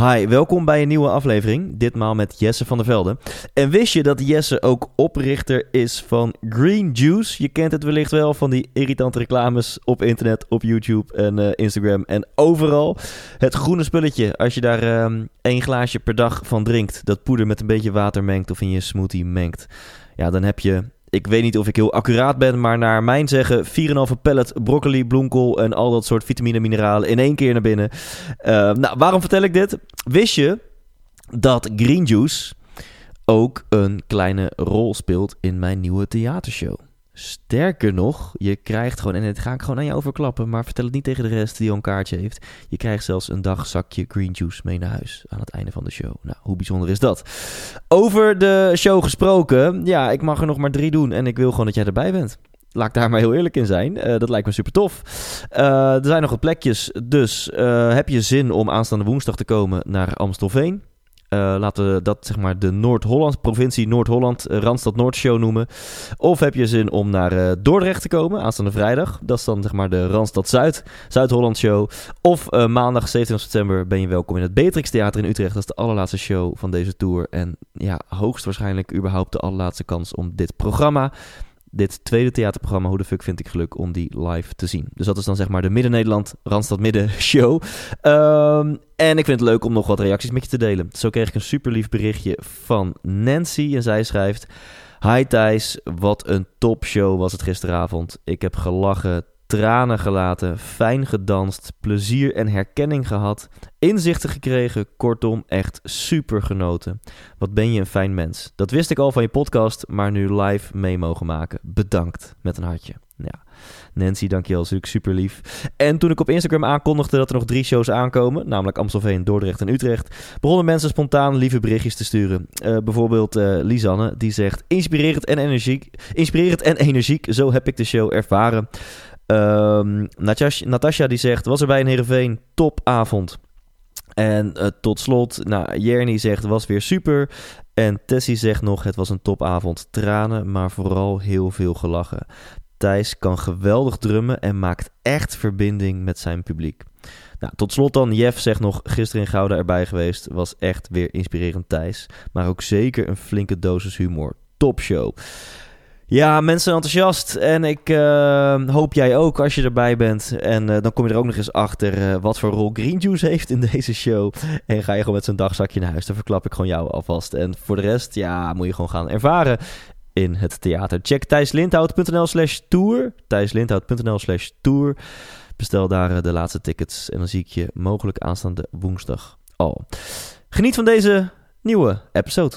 Hi, welkom bij een nieuwe aflevering. Ditmaal met Jesse van der Velde. En wist je dat Jesse ook oprichter is van Green Juice? Je kent het wellicht wel van die irritante reclames op internet, op YouTube en eh, Instagram en overal. Het groene spulletje, als je daar uh, één glaasje per dag van drinkt, dat poeder met een beetje water mengt of in je smoothie mengt. Ja, dan heb je ik weet niet of ik heel accuraat ben, maar naar mijn zeggen 4,5 pellet broccoli, bloemkool en al dat soort vitamine mineralen in één keer naar binnen. Uh, nou, waarom vertel ik dit? Wist je dat Green Juice ook een kleine rol speelt in mijn nieuwe theatershow? Sterker nog, je krijgt gewoon, en het ga ik gewoon aan je overklappen, maar vertel het niet tegen de rest die al een kaartje heeft. Je krijgt zelfs een dagzakje green juice mee naar huis aan het einde van de show. Nou, hoe bijzonder is dat? Over de show gesproken, ja, ik mag er nog maar drie doen en ik wil gewoon dat jij erbij bent. Laat ik daar maar heel eerlijk in zijn. Uh, dat lijkt me super tof. Uh, er zijn nog wat plekjes. Dus uh, heb je zin om aanstaande woensdag te komen naar Amstelveen? Uh, laten we dat zeg maar de Noord-Holland, provincie Noord-Holland, uh, Randstad Noordshow noemen. Of heb je zin om naar uh, Dordrecht te komen, aanstaande vrijdag. Dat is dan zeg maar de Randstad Zuid, Zuid-Holland show. Of maandag 27 september ben je welkom in het Beatrix Theater in Utrecht. Dat is de allerlaatste show van deze tour. En ja, hoogstwaarschijnlijk überhaupt de allerlaatste kans om dit programma dit tweede theaterprogramma, hoe de fuck vind ik geluk om die live te zien. Dus dat is dan zeg maar de Midden-Nederland, Randstad Midden show. Um, en ik vind het leuk om nog wat reacties met je te delen. Zo kreeg ik een super lief berichtje van Nancy en zij schrijft... Hi Thijs, wat een topshow was het gisteravond. Ik heb gelachen, tranen gelaten, fijn gedanst, plezier en herkenning gehad, inzichten gekregen, kortom echt super genoten. Wat ben je een fijn mens. Dat wist ik al van je podcast, maar nu live mee mogen maken. Bedankt met een hartje. Ja. Nancy, dankjewel. Natuurlijk super lief. En toen ik op Instagram aankondigde dat er nog drie shows aankomen, namelijk Amstelveen, Dordrecht en Utrecht, begonnen mensen spontaan lieve berichtjes te sturen. Uh, bijvoorbeeld uh, Lisanne, die zegt: inspirerend en energiek. Inspirerend en energiek, zo heb ik de show ervaren. Um, Natasja die zegt, was er bij een Heerenveen, topavond. En uh, tot slot, nou, Jerny zegt, was weer super. En Tessie zegt nog, het was een topavond. Tranen, maar vooral heel veel gelachen. Thijs kan geweldig drummen en maakt echt verbinding met zijn publiek. Nou, tot slot dan, Jeff zegt nog, gisteren in Gouda erbij geweest. Was echt weer inspirerend Thijs. Maar ook zeker een flinke dosis humor. Top show. Ja, mensen enthousiast. En ik uh, hoop jij ook als je erbij bent. En uh, dan kom je er ook nog eens achter uh, wat voor rol Green Juice heeft in deze show. En ga je gewoon met zo'n dagzakje naar huis. Dan verklap ik gewoon jou alvast. En voor de rest, ja, moet je gewoon gaan ervaren in het theater. Check thijslindhout.nl slash tour. thijslindhout.nl slash tour. Bestel daar de laatste tickets. En dan zie ik je mogelijk aanstaande woensdag al. Geniet van deze nieuwe episode.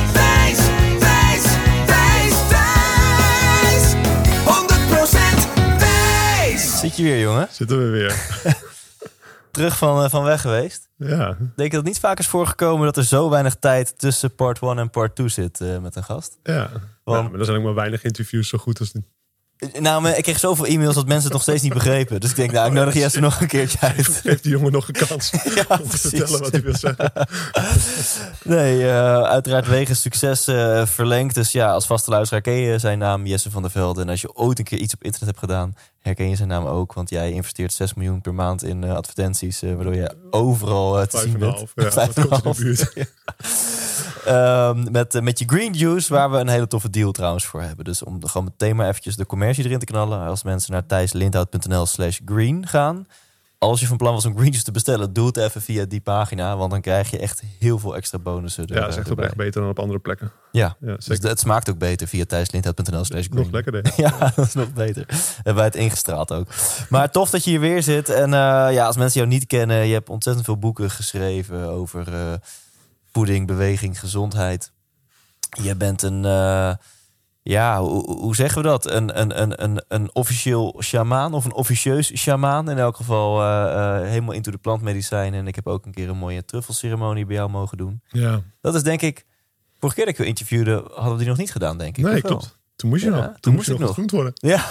Zit je weer, jongen? Zitten we weer. Terug van, uh, van weg geweest. Ja. Denk je dat het niet vaak is voorgekomen dat er zo weinig tijd tussen part 1 en part 2 zit uh, met een gast? Ja. Want... ja, maar er zijn ook maar weinig interviews zo goed als Nou, ik kreeg zoveel e-mails dat mensen het nog steeds niet begrepen. Dus ik denk, nou, ik nodig Jesse nog een keertje uit. Geef die jongen nog een kans ja, om te vertellen wat hij wil zeggen. nee, uh, uiteraard wegens succes uh, verlengd. Dus ja, als vaste luisteraar ken je zijn naam Jesse van der Velde. En als je ooit een keer iets op internet hebt gedaan, herken je zijn naam ook. Want jij investeert 6 miljoen per maand in uh, advertenties. waardoor je overal te zien bent. Ja, Vijf en half. Um, met, met je green juice, waar we een hele toffe deal trouwens voor hebben. Dus om gewoon meteen maar eventjes de commercie erin te knallen. Als mensen naar thijslindhout.nl slash green gaan. Als je van plan was om green juice te bestellen, doe het even via die pagina. Want dan krijg je echt heel veel extra bonussen. Ja, dat is echt oprecht beter dan op andere plekken. Ja, ja dus het smaakt ook beter via thijslindhout.nl slash green. Nog lekkerder. Ja, dat is nog beter. Hebben wij het ingestraald ook. Maar tof dat je hier weer zit. En uh, ja, als mensen jou niet kennen, je hebt ontzettend veel boeken geschreven over... Uh, voeding, beweging, gezondheid. Je bent een, uh, ja, hoe, hoe, zeggen we dat? Een, een, een, een, een officieel shamaan of een officieus shamaan. In elk geval uh, uh, helemaal into de plantmedicijn. En ik heb ook een keer een mooie truffelceremonie bij jou mogen doen. Ja. Dat is denk ik Vorige keer dat ik je interviewde, hadden we die nog niet gedaan, denk ik. Nee, klopt. Toen moest je Ja, nog. toen Toen, moest je ik nog worden. Ja,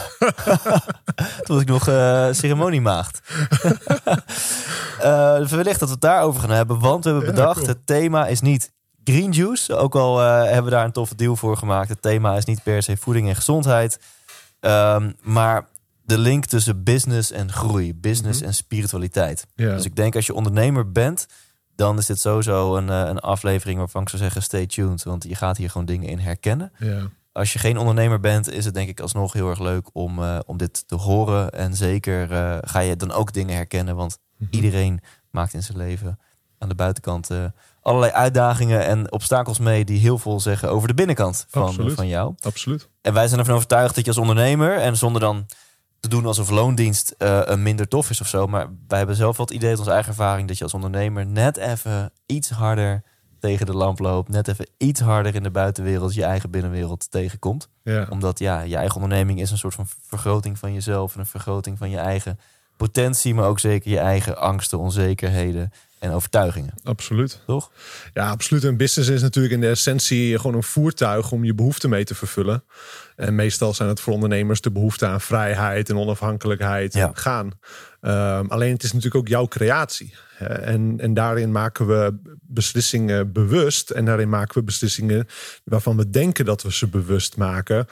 toen was ik nog eh, ceremoniemaagd. Eh wellicht dat we het daarover gaan hebben, want we hebben Ja, bedacht, cool. het thema is niet green juice. Ook al eh, hebben we daar een toffe deal voor gemaakt. Het thema is niet per se voeding en gezondheid. Ehm, maar de link tussen business en groei, business en spiritualiteit. Ja. Dus ik denk als je ondernemer bent, dan is dit sowieso een, een aflevering waarvan ik zou zeggen stay tuned. Want je gaat hier gewoon dingen in herkennen. ja. Als je geen ondernemer bent, is het denk ik alsnog heel erg leuk om, eh, om dit te horen. En zeker eh, ga je dan ook dingen herkennen. Want Mhm. iedereen maakt in zijn leven aan de buitenkant eh, allerlei uitdagingen en obstakels mee die heel veel zeggen over de binnenkant van, Absoluut. van jou. Absoluut. En wij zijn ervan overtuigd dat je als ondernemer, en zonder dan te doen alsof loondienst een minder tof is of zo, maar wij hebben zelf wel het idee uit onze eigen ervaring dat je als ondernemer net even iets harder tegen de lamp loopt, net even iets harder in de buitenwereld je eigen binnenwereld tegenkomt. Ja. Omdat ja, je eigen onderneming is een soort van vergroting van jezelf en een vergroting van je eigen potentie, maar ook zeker je eigen angsten, onzekerheden en overtuigingen, Absoluut. toch? Ja, absoluut. Een business is natuurlijk in de essentie gewoon een voertuig om je behoeften mee te vervullen. En meestal zijn het voor ondernemers de behoefte aan vrijheid en onafhankelijkheid Ja. en gaan. Ehm, alleen het is natuurlijk ook jouw creatie. En, en daarin maken we beslissingen bewust. En daarin maken we beslissingen waarvan we denken dat we ze bewust maken.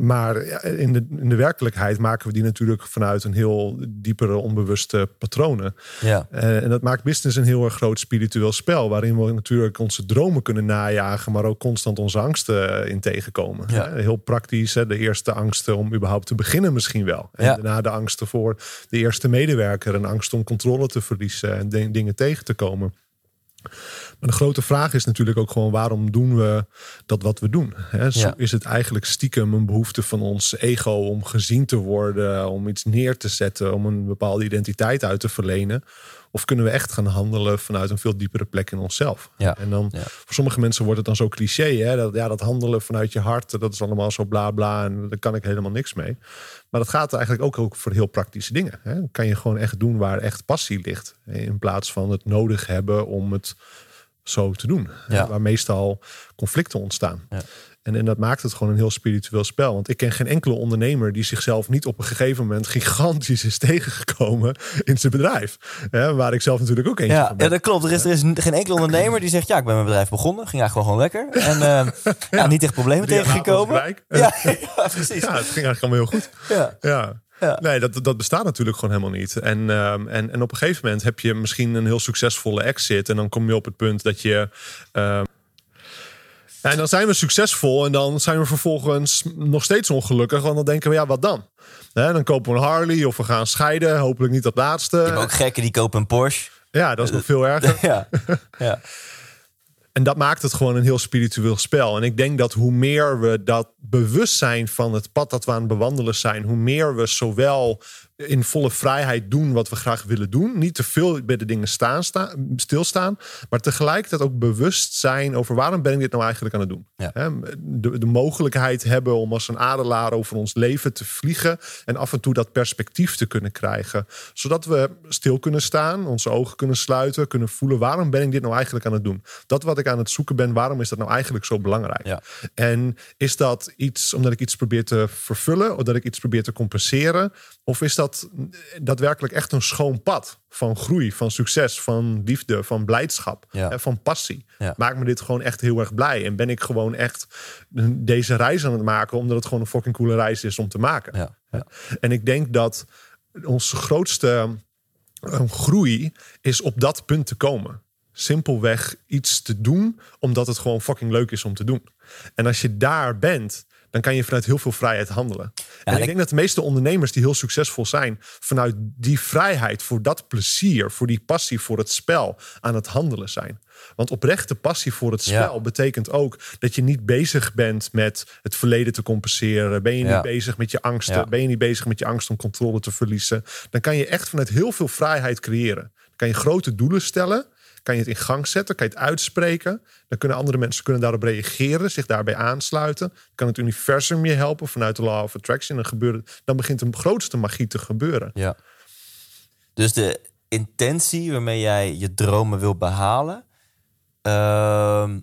Maar in, de, in de werkelijkheid maken we die natuurlijk vanuit een heel diepere onbewuste patronen. Ja, Eh, en dat maakt business een heel erg groot spiritueel spel. Waarin we natuurlijk onze dromen kunnen najagen. Maar ook constant onze angsten eh, in tegenkomen. Ja. Heel praktisch. Hè? De eerste angsten om überhaupt te beginnen misschien wel. En Ja. daarna de angsten voor de eerste medewerker. En angst om controle te verliezen. En de- dingen tegen te komen. Maar de grote vraag is natuurlijk ook gewoon waarom doen we dat wat we doen? Hè? Zo Ja. Is het eigenlijk stiekem een behoefte van ons ego om gezien te worden, om iets neer te zetten, om een bepaalde identiteit uit te verlenen? Of kunnen we echt gaan handelen vanuit een veel diepere plek in onszelf? Ja. En dan Ja. voor sommige mensen wordt het dan zo cliché, hè? Dat, ja, dat handelen vanuit je hart, dat is allemaal zo bla bla en daar kan ik helemaal niks mee. Maar dat gaat eigenlijk ook, ook voor heel praktische dingen. Hè? Kan je gewoon echt doen waar echt passie ligt, in plaats van het nodig hebben om het zo te doen. Ja. Waar meestal conflicten ontstaan. Ja. En, en dat maakt het gewoon een heel spiritueel spel. Want ik ken geen enkele ondernemer die zichzelf niet op een gegeven moment gigantisch is tegengekomen in zijn bedrijf. Hè, waar ik zelf natuurlijk ook eentje Ja, van ben. ja, dat klopt. Er is, er is geen enkele ondernemer die zegt... ja, ik ben mijn bedrijf begonnen. Ging eigenlijk gewoon lekker. En eh, ja, niet echt problemen Drie tegengekomen. Ja, ja, precies. Ja, het ging eigenlijk allemaal heel goed. Ja. Ja. Ja. Nee, dat, dat bestaat natuurlijk gewoon helemaal niet. En, ehm, en, en op een gegeven moment heb je misschien een heel succesvolle exit. En dan kom je op het punt dat je. ehm, en dan zijn we succesvol en dan zijn we vervolgens nog steeds ongelukkig. Want dan denken we, ja, wat dan? Hè, dan kopen we een Harley of we gaan scheiden. Hopelijk niet dat laatste. Je hebt ook gekken die kopen een Porsche. Ja, dat is nog veel erger. Ja, ja. En dat maakt het gewoon een heel spiritueel spel. En ik denk dat hoe meer we dat bewustzijn van het pad dat we aan het bewandelen zijn, hoe meer we zowel in volle vrijheid doen wat we graag willen doen, niet te veel bij de dingen staan, sta- stilstaan, maar tegelijkertijd ook bewust zijn over waarom ben ik dit nou eigenlijk aan het doen. Ja. De, de mogelijkheid hebben om als een adelaar over ons leven te vliegen en af en toe dat perspectief te kunnen krijgen, zodat we stil kunnen staan, onze ogen kunnen sluiten, kunnen voelen waarom ben ik dit nou eigenlijk aan het doen. Dat wat ik aan het zoeken ben, waarom is dat nou eigenlijk zo belangrijk? Ja. En is dat iets omdat ik iets probeer te vervullen, of dat ik iets probeer te compenseren? Of is dat daadwerkelijk echt een schoon pad van groei, van succes, van liefde, van blijdschap, Ja. hè, van passie? Ja. Maakt me dit gewoon echt heel erg blij? En ben ik gewoon echt deze reis aan het maken, omdat het gewoon een fucking coole reis is om te maken? Ja, ja. En ik denk dat onze grootste eh, groei is op dat punt te komen. Simpelweg iets te doen, omdat het gewoon fucking leuk is om te doen. En als je daar bent, dan kan je vanuit heel veel vrijheid handelen. en en ik ik- denk dat de meeste ondernemers die heel succesvol zijn, vanuit die vrijheid, voor dat plezier, voor die passie voor het spel aan het handelen zijn. Want oprechte passie voor het Ja. spel betekent ook dat je niet bezig bent met het verleden te compenseren. Ben je Ja. niet bezig met je angsten? Ben je niet bezig met je angst om controle te verliezen? Dan kan je echt vanuit heel veel vrijheid creëren. Dan kan je grote doelen stellen. Kan je het in gang zetten? Kan je het uitspreken? Dan kunnen andere mensen kunnen daarop reageren, zich daarbij aansluiten. Kan het universum je helpen vanuit de law of attraction? Dan, gebeurt, dan begint de grootste magie te gebeuren. Ja. Dus de intentie waarmee jij je dromen wil behalen, ehm,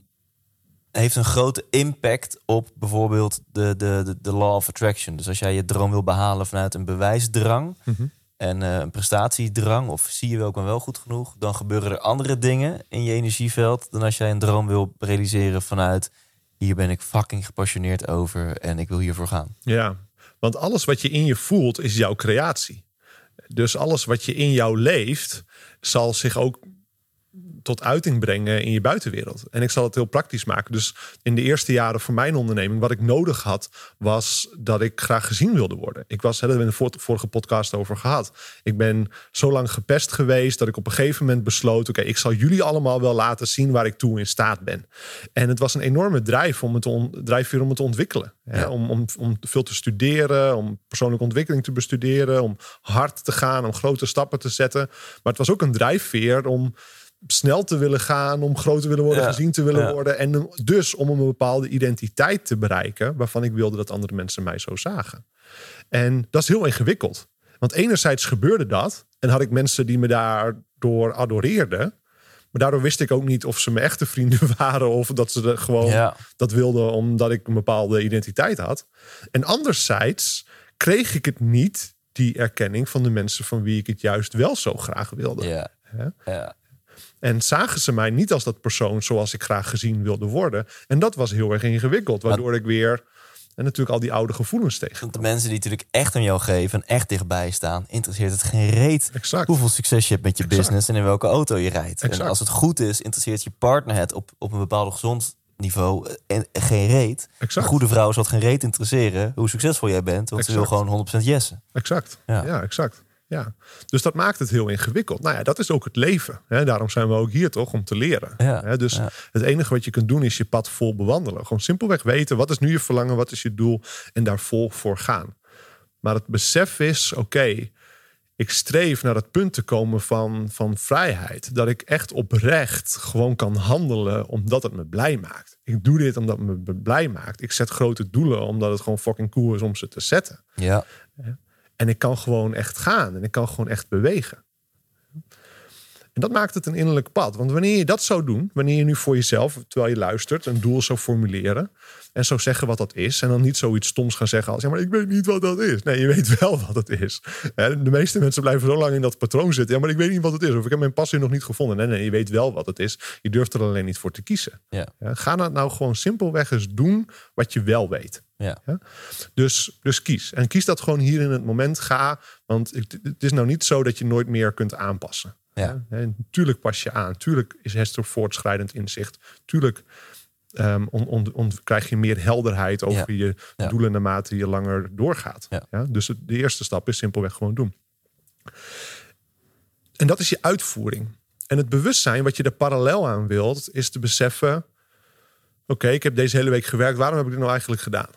heeft een grote impact op bijvoorbeeld de, de, de, de law of attraction. Dus als jij je droom wil behalen vanuit een bewijsdrang Mhm. En eh, een prestatiedrang, of zie je wel, ben wel goed genoeg, dan gebeuren er andere dingen in je energieveld dan als jij een droom wil realiseren vanuit hier ben ik fucking gepassioneerd over en ik wil hiervoor gaan. Ja, want alles wat je in je voelt is jouw creatie. Dus alles wat je in jou leeft, zal zich ook tot uiting brengen in je buitenwereld. En ik zal het heel praktisch maken. Dus in de eerste jaren van mijn onderneming, wat ik nodig had, was dat ik graag gezien wilde worden. Ik was, hè, daar hebben we in de vorige podcast over gehad. Ik ben zo lang gepest geweest dat ik op een gegeven moment besloot: oké, ik zal jullie allemaal wel laten zien waar ik toe in staat ben. En het was een enorme drijf om het on- drijfveer om het te ontwikkelen. Hè? Ja. Om, om, om veel te studeren, om persoonlijke ontwikkeling te bestuderen, om hard te gaan, om grote stappen te zetten. Maar het was ook een drijfveer om snel te willen gaan, om groot te willen worden, Ja. gezien te willen Ja. worden. En dus om een bepaalde identiteit te bereiken, waarvan ik wilde dat andere mensen mij zo zagen. En dat is heel ingewikkeld. Want enerzijds gebeurde dat en had ik mensen die me daardoor adoreerden. Maar daardoor wist ik ook niet of ze mijn echte vrienden waren of dat ze er gewoon Ja. dat wilden omdat ik een bepaalde identiteit had. En anderzijds kreeg ik het niet, die erkenning van de mensen van wie ik het juist wel zo graag wilde. Ja. En zagen ze mij niet als dat persoon zoals ik graag gezien wilde worden. En dat was heel erg ingewikkeld, waardoor ik weer en natuurlijk al die oude gevoelens tegen. Want de mensen die natuurlijk echt om jou geven en echt dichtbij staan, interesseert het geen reet Exact. hoeveel succes je hebt met je Exact. business en in welke auto je rijdt. En als het goed is, interesseert je partner het op, op een bepaald gezond niveau eh, en geen reet. Exact. Een goede vrouw zal het geen reet interesseren hoe succesvol jij bent, want ze wil gewoon 100% yessen. Exact. Ja. Ja, exact. Ja. Dus dat maakt het heel ingewikkeld. Nou ja, dat is ook het leven. Hè? Daarom zijn we ook hier toch, om te leren. Ja, Hè? Dus ja. het enige wat je kunt doen is je pad vol bewandelen. Gewoon simpelweg weten, wat is nu je verlangen, wat is je doel en daar vol voor gaan. Maar het besef is, oké, ik streef naar het punt te komen van, van vrijheid. Dat ik echt oprecht gewoon kan handelen omdat het me blij maakt. Ik doe dit omdat het me blij maakt. Ik zet grote doelen omdat het gewoon fucking cool is om ze te zetten. Ja, En ik kan gewoon echt gaan en ik kan gewoon echt bewegen. En dat maakt het een innerlijk pad. Want wanneer je dat zou doen, wanneer je nu voor jezelf, terwijl je luistert, een doel zou formuleren en zou zeggen wat dat is, en dan niet zoiets stoms gaan zeggen als ja, maar ik weet niet wat dat is. Nee, je weet wel wat het is. De meeste mensen blijven zo lang in dat patroon zitten. Ja, maar ik weet niet wat het is. Of ik heb mijn passie nog niet gevonden. Nee, nee, je weet wel wat het is. Je durft er alleen niet voor te kiezen. ja, Ja, ga nou, nou gewoon simpelweg eens doen wat je wel weet. ja. Dus, dus kies. En kies dat gewoon hier in het moment. Ga. Want het, is nou niet zo dat je nooit meer kunt aanpassen. Ja. Hè, tuurlijk pas je aan. Tuurlijk is Hester voortschrijdend inzicht. Tuurlijk ehm, on- on- on- krijg je meer helderheid over je Ja. doelen naarmate je langer doorgaat. Ja. Dus de eerste stap is simpelweg gewoon doen. En dat is je uitvoering. En het bewustzijn wat je er parallel aan wilt, is te beseffen: oké, ik heb deze hele week gewerkt. Waarom heb ik dit nou eigenlijk gedaan?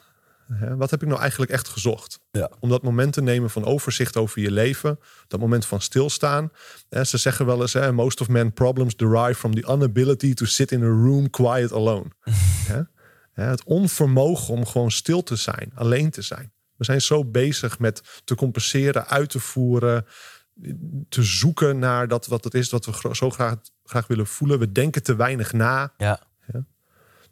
Hè, Wat heb ik nou eigenlijk echt gezocht? Ja. Om dat moment te nemen van overzicht over je leven. Dat moment van stilstaan. Hè, Ze zeggen wel eens: hè, most of men problems derive from the inability to sit in a room quiet alone. Het onvermogen om gewoon stil te zijn, alleen te zijn. We zijn zo bezig met te compenseren, uit te voeren, te zoeken naar dat wat het is wat we zo graag, graag willen voelen. We denken te weinig na. ja.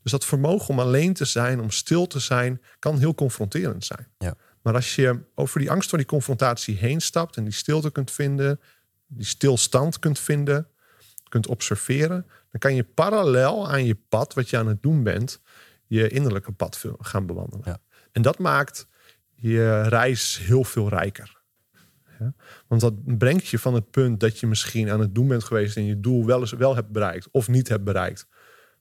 Dus dat vermogen om alleen te zijn, om stil te zijn, kan heel confronterend zijn. Ja. Maar als je over die angst van die confrontatie heen stapt en die stilte kunt vinden, die stilstand kunt vinden, kunt observeren, dan kan je parallel aan je pad, wat je aan het doen bent, je innerlijke pad gaan bewandelen. Ja. En dat maakt je reis heel veel rijker. Ja? Want dat brengt je van het punt dat je misschien aan het doen bent geweest en je doel wel eens wel hebt bereikt of niet hebt bereikt.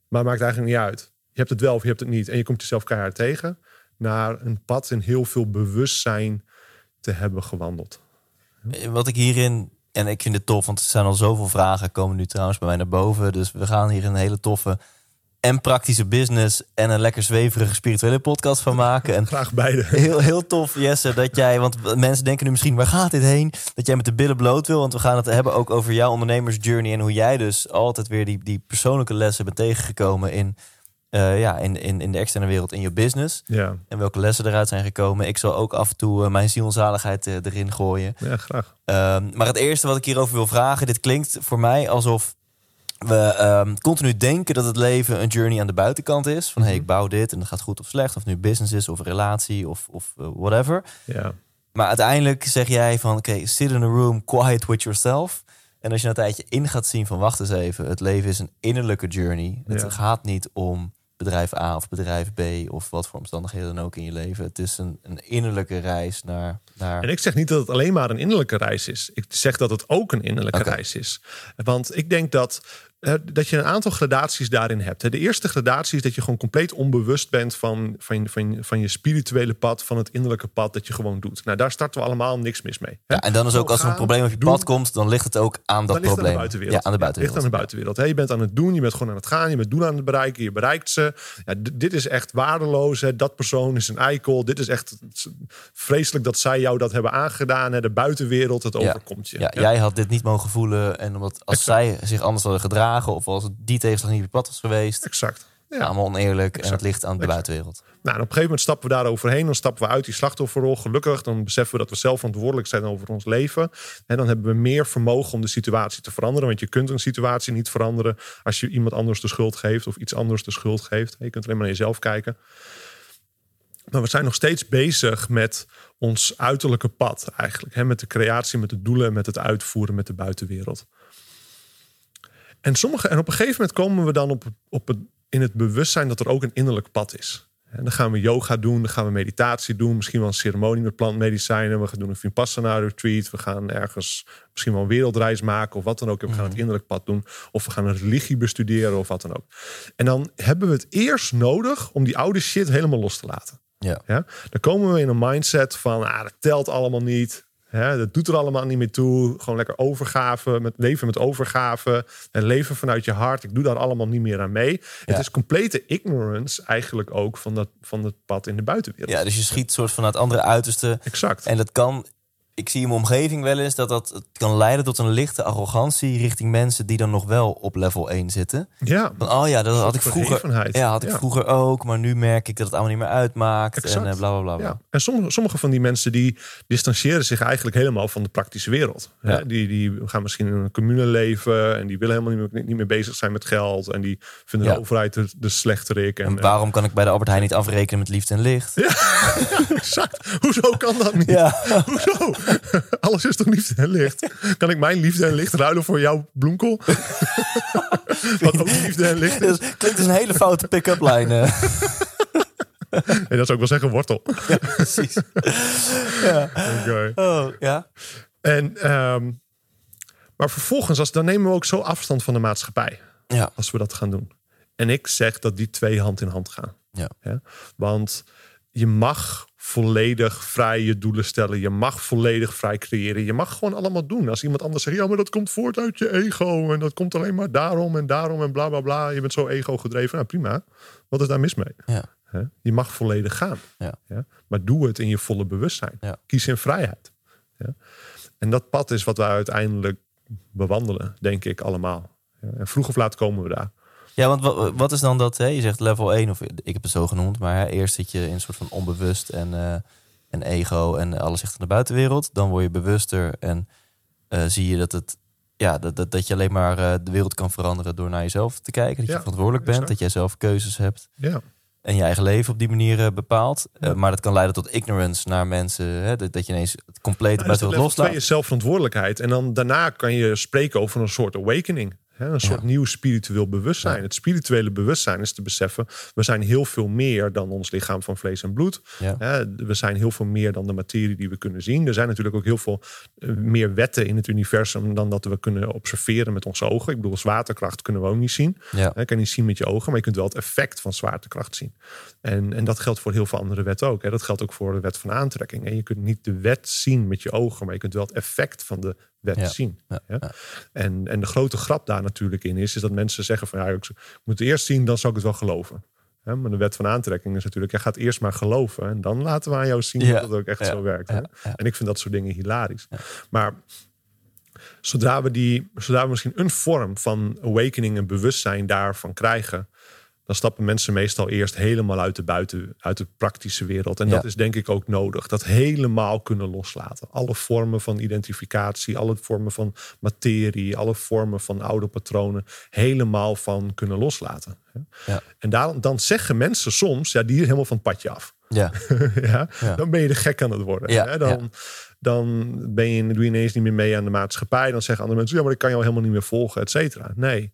Maar het maakt eigenlijk niet uit. Je hebt het wel of je hebt het niet. En je komt jezelf keihard tegen. Naar een pad in heel veel bewustzijn te hebben gewandeld. Wat ik hierin, en ik vind het tof, want er zijn al zoveel vragen komen nu trouwens bij mij naar boven. Dus we gaan hier een hele toffe en praktische business en een lekker zweverige spirituele podcast van maken. En Graag beide. Heel, heel tof, Jesse, dat jij, want mensen denken nu misschien, waar gaat dit heen? Dat jij met de billen bloot wil, want we gaan het hebben ook over jouw ondernemersjourney en hoe jij dus altijd weer die, die persoonlijke lessen bent tegengekomen in, eh, ja, in, in, in de externe wereld, in je business. Ja, En welke lessen eruit zijn gekomen. Ik zal ook af en toe eh, mijn ziel en zaligheid eh, erin gooien. ja graag. Ehm, maar het eerste wat ik hierover wil vragen, dit klinkt voor mij alsof we ehm, continu denken dat het leven een journey aan de buitenkant is. Van hey, Mhm. ik bouw dit en dat gaat goed of slecht. Of nu business is of relatie of, of whatever. Ja. Maar uiteindelijk zeg jij van oké, sit in a room, quiet with yourself. En als je een tijdje in gaat zien van wacht eens even, het leven is een innerlijke journey. Het Ja. gaat niet om bedrijf A of bedrijf B of wat voor omstandigheden dan ook in je leven. Het is een, een innerlijke reis naar, naar En ik zeg niet dat het alleen maar een innerlijke reis is. Ik zeg dat het ook een innerlijke reis is. Want ik denk dat, dat je een aantal gradaties daarin hebt. De eerste gradatie is dat je gewoon compleet onbewust bent van, van, van, van je spirituele pad, van het innerlijke pad dat je gewoon doet. Nou, daar starten we allemaal niks mis mee. Ja, en dan is ook als er een probleem op je doen. pad komt, dan ligt het ook aan dat Dan ligt het probleem. aan de buitenwereld. Ja, aan de buitenwereld. ligt aan de buitenwereld. Je bent aan het doen, je bent gewoon aan het gaan, je bent doelen aan het bereiken, je bereikt ze. Ja, dit is echt waardeloos. Hè. Dat persoon is een eikel. Dit is echt vreselijk dat zij jou dat hebben aangedaan. Hè. De buitenwereld, het overkomt je. Ja, Ja. jij had dit niet mogen voelen. En omdat als zij zich anders hadden gedragen, of als die tegenslag niet pad was geweest, Exact. Ja. allemaal oneerlijk en het ligt aan de Exact. buitenwereld. Nou, en op een gegeven moment stappen we daar overheen. Dan stappen we uit die slachtofferrol. Gelukkig, dan beseffen we dat we zelf verantwoordelijk zijn over ons leven. En dan hebben we meer vermogen om de situatie te veranderen. Want je kunt een situatie niet veranderen als je iemand anders de schuld geeft of iets anders de schuld geeft. Je kunt alleen maar naar jezelf kijken. Maar we zijn nog steeds bezig met ons uiterlijke pad eigenlijk. Hè? Met de creatie, met de doelen, met het uitvoeren, met de buitenwereld. En, sommige, en op een gegeven moment komen we dan op, op het, in het bewustzijn dat er ook een innerlijk pad is. En dan gaan we yoga doen, dan gaan we meditatie doen, misschien wel een ceremonie met plantmedicijnen. We gaan doen een Vipassana retreat. We gaan ergens misschien wel een wereldreis maken of wat dan ook. En we gaan het innerlijk pad doen. Of we gaan een religie bestuderen of wat dan ook. En dan hebben we het eerst nodig om die oude shit helemaal los te laten. Ja. Ja? Dan komen we in een mindset van, ah, dat telt allemaal niet. Hè, dat doet er allemaal niet meer toe. Gewoon lekker overgave, met leven met overgave. En leven vanuit je hart. Ik doe daar allemaal niet meer aan mee. Het is complete ignorance eigenlijk ook van, dat, van het pad in de buitenwereld. ja, dus je schiet soort van het andere uiterste. Exact. En dat kan, ik zie in mijn omgeving wel eens dat dat het kan leiden tot een lichte arrogantie richting mensen die dan nog wel op level 1 zitten. ja, Van, oh ja, dat had ik vroeger. Ja, had ik Ja. vroeger ook, maar nu merk ik dat het allemaal niet meer uitmaakt. Exact. En uh, bla bla bla. Ja. En sommige, sommige van die mensen die distancieren zich eigenlijk helemaal van de praktische wereld. Ja. Hè, Die, die gaan misschien in een commune leven en die willen helemaal niet meer, niet meer bezig zijn met geld. En die vinden Ja. de overheid de, de slechterik. En, En waarom kan ik bij de Albert Heijn niet afrekenen met liefde en licht? eh, exact. Hoezo kan dat niet? Ja. Hoezo? Alles is toch liefde en licht? Kan ik mijn liefde en licht ruilen voor jouw bloemkool? Wat ook liefde en licht is. Dat klinkt als een hele foute pick-up eh. En dat zou ik wel zeggen wortel. Precies. Ja. Oké. Oh, ja. En, ehm, maar vervolgens, als, dan nemen we ook zo afstand van de maatschappij. Ja. Als we dat gaan doen. En ik zeg dat die twee hand in hand gaan. Ja. Ja? Want je mag volledig vrij je doelen stellen. Je mag volledig vrij creëren. Je mag gewoon allemaal doen. Als iemand anders zegt, ja, maar dat komt voort uit je ego. En dat komt alleen maar daarom en daarom en bla bla bla. Je bent zo ego gedreven. Nou prima. Wat is daar mis mee? Ja. Je mag volledig gaan. Ja. Maar doe het in je volle bewustzijn. Ja. Kies in vrijheid. Ja? En dat pad is wat wij uiteindelijk bewandelen, denk ik allemaal. Ja? En vroeg of laat komen we daar. Ja, want wat, wat is dan dat? Hè? Je zegt level 1, of ik heb het zo genoemd, maar hè, eerst zit je in een soort van onbewust en, eh, en ego en alles zegt aan de buitenwereld. Dan word je bewuster en eh, zie je dat, het, ja, dat, dat, dat je alleen maar eh, de wereld kan veranderen door naar jezelf te kijken. Dat je verantwoordelijk bent, exact. dat jij zelf keuzes hebt Ja, en je eigen leven op die manier bepaalt. Ja. maar dat kan leiden tot ignorance naar mensen, hè? Dat, dat je ineens het complete dat buitenwereld level 2 loslaat. is zelfverantwoordelijkheid. En dan daarna kan je spreken over een soort awakening. Hè? Een soort Ja. nieuw spiritueel bewustzijn. Ja. Het spirituele bewustzijn is te beseffen... we zijn heel veel meer dan ons lichaam van vlees en bloed. Ja. Hè, we zijn heel veel meer dan de materie die we kunnen zien. Er zijn natuurlijk ook heel veel eh, meer wetten in het universum dan dat we kunnen observeren met onze ogen. Ik bedoel, zwaartekracht kunnen we ook niet zien. Ja. Hè, kan je niet zien met je ogen, maar je kunt wel het effect van zwaartekracht zien. En, en dat geldt voor heel veel andere wetten ook. Hè. Dat geldt ook voor de wet van aantrekking. En je kunt niet de wet zien met je ogen, maar je kunt wel het effect van de Ja. zien. Ja. En, en de grote grap daar natuurlijk in is, is dat mensen zeggen van ja, ik moet het eerst zien, dan zal ik het wel geloven. Hè, maar de wet van aantrekking is natuurlijk, je gaat eerst maar geloven en dan laten we aan jou zien Ja. dat het ook echt zo werkt. En ik vind dat soort dingen hilarisch. Maar zodra we, die, zodra we misschien een vorm van awakening en bewustzijn daarvan krijgen, dan stappen mensen meestal eerst helemaal uit de buiten, uit de praktische wereld. En Ja. dat is denk ik ook nodig. Dat helemaal kunnen loslaten. Alle vormen van identificatie, alle vormen van materie, alle vormen van oude patronen, helemaal van kunnen loslaten. Ja. En daar, dan zeggen mensen soms, ja, die is helemaal van het padje af. Ja, ja, dan ben je de gek aan het worden. Ja? Dan, dan ben je, doe je ineens niet meer mee aan de maatschappij. Dan zeggen andere mensen, ja, maar ik kan jou helemaal niet meer volgen, et cetera. Nee,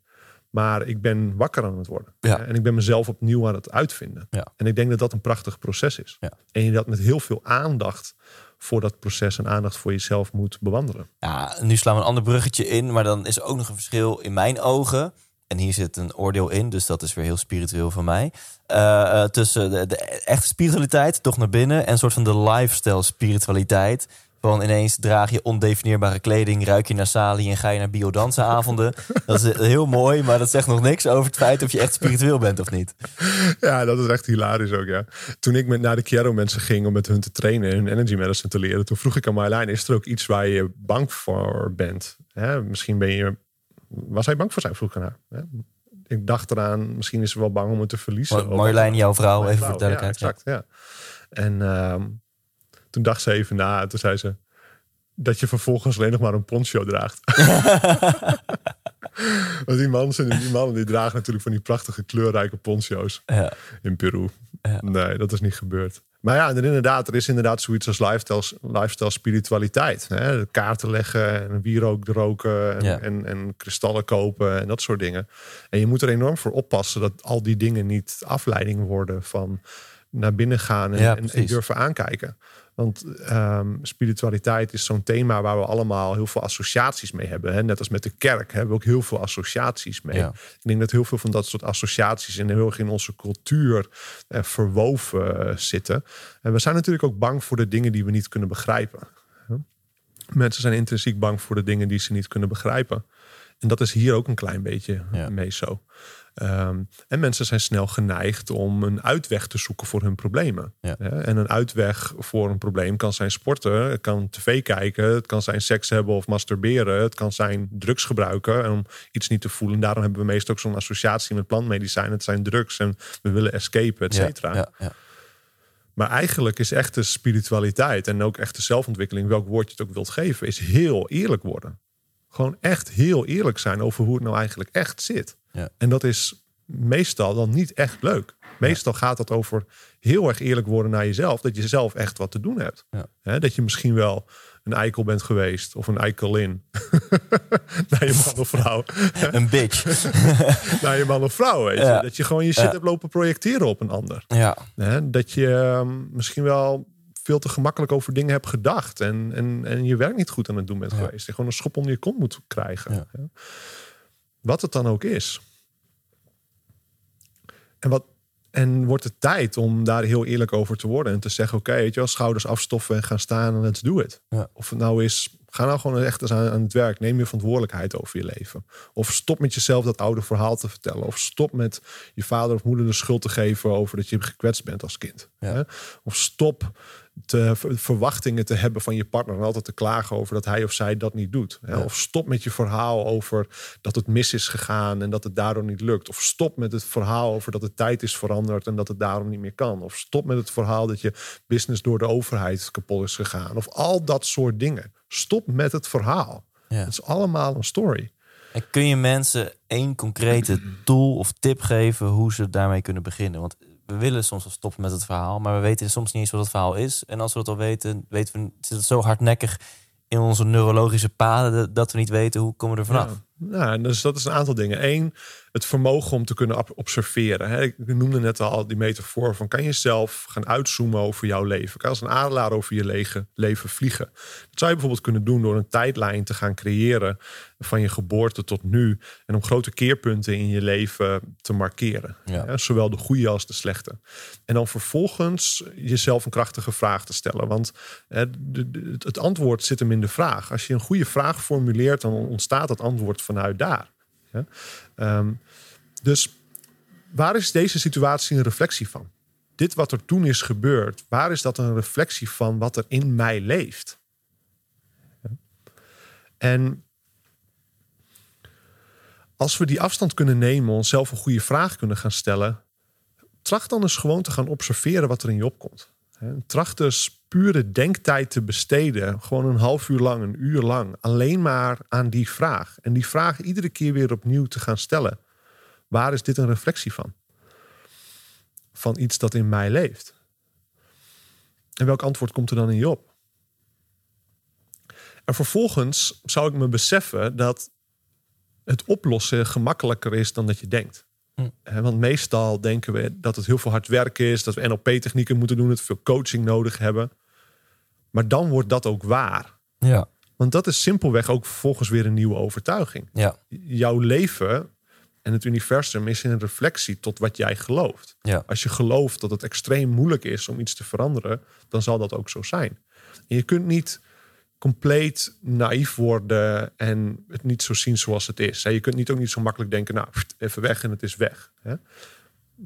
maar ik ben wakker aan het worden. Ja. En ik ben mezelf opnieuw aan het uitvinden. Ja. En ik denk dat dat een prachtig proces is. Ja. En je dat met heel veel aandacht voor dat proces en aandacht voor jezelf moet bewandelen. Ja, nu slaan we een ander bruggetje in, maar dan is ook nog een verschil in mijn ogen. En hier zit een oordeel in, dus dat is weer heel spiritueel van mij. Eh, eh, tussen de, de echte spiritualiteit, toch naar binnen, en een soort van de lifestyle spiritualiteit. Van ineens draag je ondefinieerbare kleding, ruik je naar salie en ga je naar biodansenavonden. dat is heel mooi, maar dat zegt nog niks over het feit of je echt spiritueel bent of niet. Ja, dat is echt hilarisch ook, ja. Toen ik met naar de Chiaro mensen ging om met hun te trainen en hun energy medicine te leren, toen vroeg ik aan Marjolein, is er ook iets waar je bang voor bent? Hè, misschien ben je, was hij bang voor zijn? Vroeg ik aan haar. Hè? Ik dacht eraan, misschien is ze wel bang om het te verliezen. Mar- Marjolein, jouw vrouw, even voor duidelijkheid. Ja, exact, ja. En ehm, toen dacht ze even na en toen zei ze dat je vervolgens alleen nog maar een poncho draagt. Want die mannen, die mannen die dragen natuurlijk van die prachtige kleurrijke poncho's Ja. in Peru. Ja. Nee, dat is niet gebeurd. Maar ja, en inderdaad, er is inderdaad zoiets als lifestyle, lifestyle spiritualiteit. Hè? Kaarten leggen en wierook roken en, Ja. en, en kristallen kopen en dat soort dingen. En je moet er enorm voor oppassen dat al die dingen niet afleiding worden van naar binnen gaan en, en- durven aankijken. Want ehm, spiritualiteit is zo'n thema waar we allemaal heel veel associaties mee hebben. Hè? Net als met de kerk hebben we ook heel veel associaties mee. Ja. Ik denk dat heel veel van dat soort associaties in heel erg in onze cultuur eh, verwoven eh, zitten. En we zijn natuurlijk ook bang voor de dingen die we niet kunnen begrijpen. Hè? Mensen zijn intrinsiek bang voor de dingen die ze niet kunnen begrijpen. En dat is hier ook een klein beetje Ja. mee zo. Ehm, en mensen zijn snel geneigd om een uitweg te zoeken voor hun problemen. Ja. En een uitweg voor een probleem kan zijn sporten, het kan tv kijken, het kan zijn seks hebben of masturberen, het kan zijn drugs gebruiken om iets niet te voelen. Daarom hebben we meestal ook zo'n associatie met plantmedicijnen. Het zijn drugs en we willen escapen, et cetera. ja, ja. Maar eigenlijk is echte spiritualiteit en ook echte zelfontwikkeling, welk woord je het ook wilt geven, is heel eerlijk worden. Gewoon echt heel eerlijk zijn over hoe het nou eigenlijk echt zit. Ja. En dat is meestal dan niet echt leuk. Meestal gaat het over heel erg eerlijk worden naar jezelf. Dat je zelf echt wat te doen hebt. Ja. Dat je misschien wel een eikel bent geweest. Of een eikelin. naar je man of vrouw. Een bitch. naar je man of vrouw. Weet je. Ja. Dat je gewoon je shit hebt lopen projecteren op een ander. ja, dat je ehm, misschien wel veel te gemakkelijk over dingen hebt gedacht. En, en, en je werk niet goed aan het doen bent geweest. Je gewoon een schop onder je kont moet krijgen. Wat het dan ook is. En, wat, en wordt het tijd om daar heel eerlijk over te worden. En te zeggen, oké, weet je wel, schouders afstoffen en gaan staan en let's do it. Ja. Of het nou is, ga nou gewoon echt eens aan, aan het werk. Neem je verantwoordelijkheid over je leven. Of stop met jezelf dat oude verhaal te vertellen. Of stop met je vader of moeder de schuld te geven over dat je gekwetst bent als kind. Ja. Of stop te, ver- verwachtingen te hebben van je partner en altijd te klagen over dat hij of zij dat niet doet. Hè? Ja. Of stop met je verhaal over dat het mis is gegaan en dat het daardoor niet lukt. Of stop met het verhaal over dat de tijd is veranderd en dat het daarom niet meer kan. Of stop met het verhaal dat je business door de overheid kapot is gegaan. Of al dat soort dingen. Stop met het verhaal. ja. Het is allemaal een story. En kun je mensen één concrete tool of tip geven hoe ze daarmee kunnen beginnen? Want we willen soms wel stoppen met het verhaal, maar we weten soms niet eens wat het verhaal is. En als we dat al weten, weten we, zit het zo hardnekkig in onze neurologische paden dat we niet weten hoe komen we er vanaf. Nou, dus dat is een aantal dingen. Eén, het vermogen om te kunnen ob- observeren. Ik noemde net al die metafoor van... kan je zelf gaan uitzoomen over jouw leven? Kan als een adelaar over je leven vliegen? Dat zou je bijvoorbeeld kunnen doen door een tijdlijn te gaan creëren... van je geboorte tot nu. En om grote keerpunten in je leven te markeren. Ja. Zowel de goede als de slechte. En dan vervolgens jezelf een krachtige vraag te stellen. Want het antwoord zit hem in de vraag. Als je een goede vraag formuleert... dan ontstaat het antwoord vanuit daar. Hè? Ehm, dus waar is deze situatie een reflectie van? Dit wat er toen is gebeurd, waar is dat een reflectie van wat er in mij leeft? En als we die afstand kunnen nemen, onszelf een goede vraag kunnen gaan stellen, tracht dan eens gewoon te gaan observeren wat er in je opkomt. Tracht dus pure denktijd te besteden, gewoon een half uur lang, een uur lang, alleen maar aan die vraag. En die vraag iedere keer weer opnieuw te gaan stellen. Waar is dit een reflectie van? Van iets dat in mij leeft. En welk antwoord komt er dan in je op? En vervolgens zou ik me beseffen dat het oplossen gemakkelijker is dan dat je denkt. Hm. Want meestal denken we dat het heel veel hard werken is, dat we NLP-technieken moeten doen, dat we veel coaching nodig hebben. Maar dan wordt dat ook waar. Ja. Want dat is simpelweg ook vervolgens weer een nieuwe overtuiging. Ja. Jouw leven en het universum is een reflectie tot wat jij gelooft. Ja. Als je gelooft dat het extreem moeilijk is om iets te veranderen, dan zal dat ook zo zijn. En je kunt niet compleet naïef worden en het niet zo zien zoals het is. Je kunt niet ook niet zo makkelijk denken, nou, even weg en het is weg.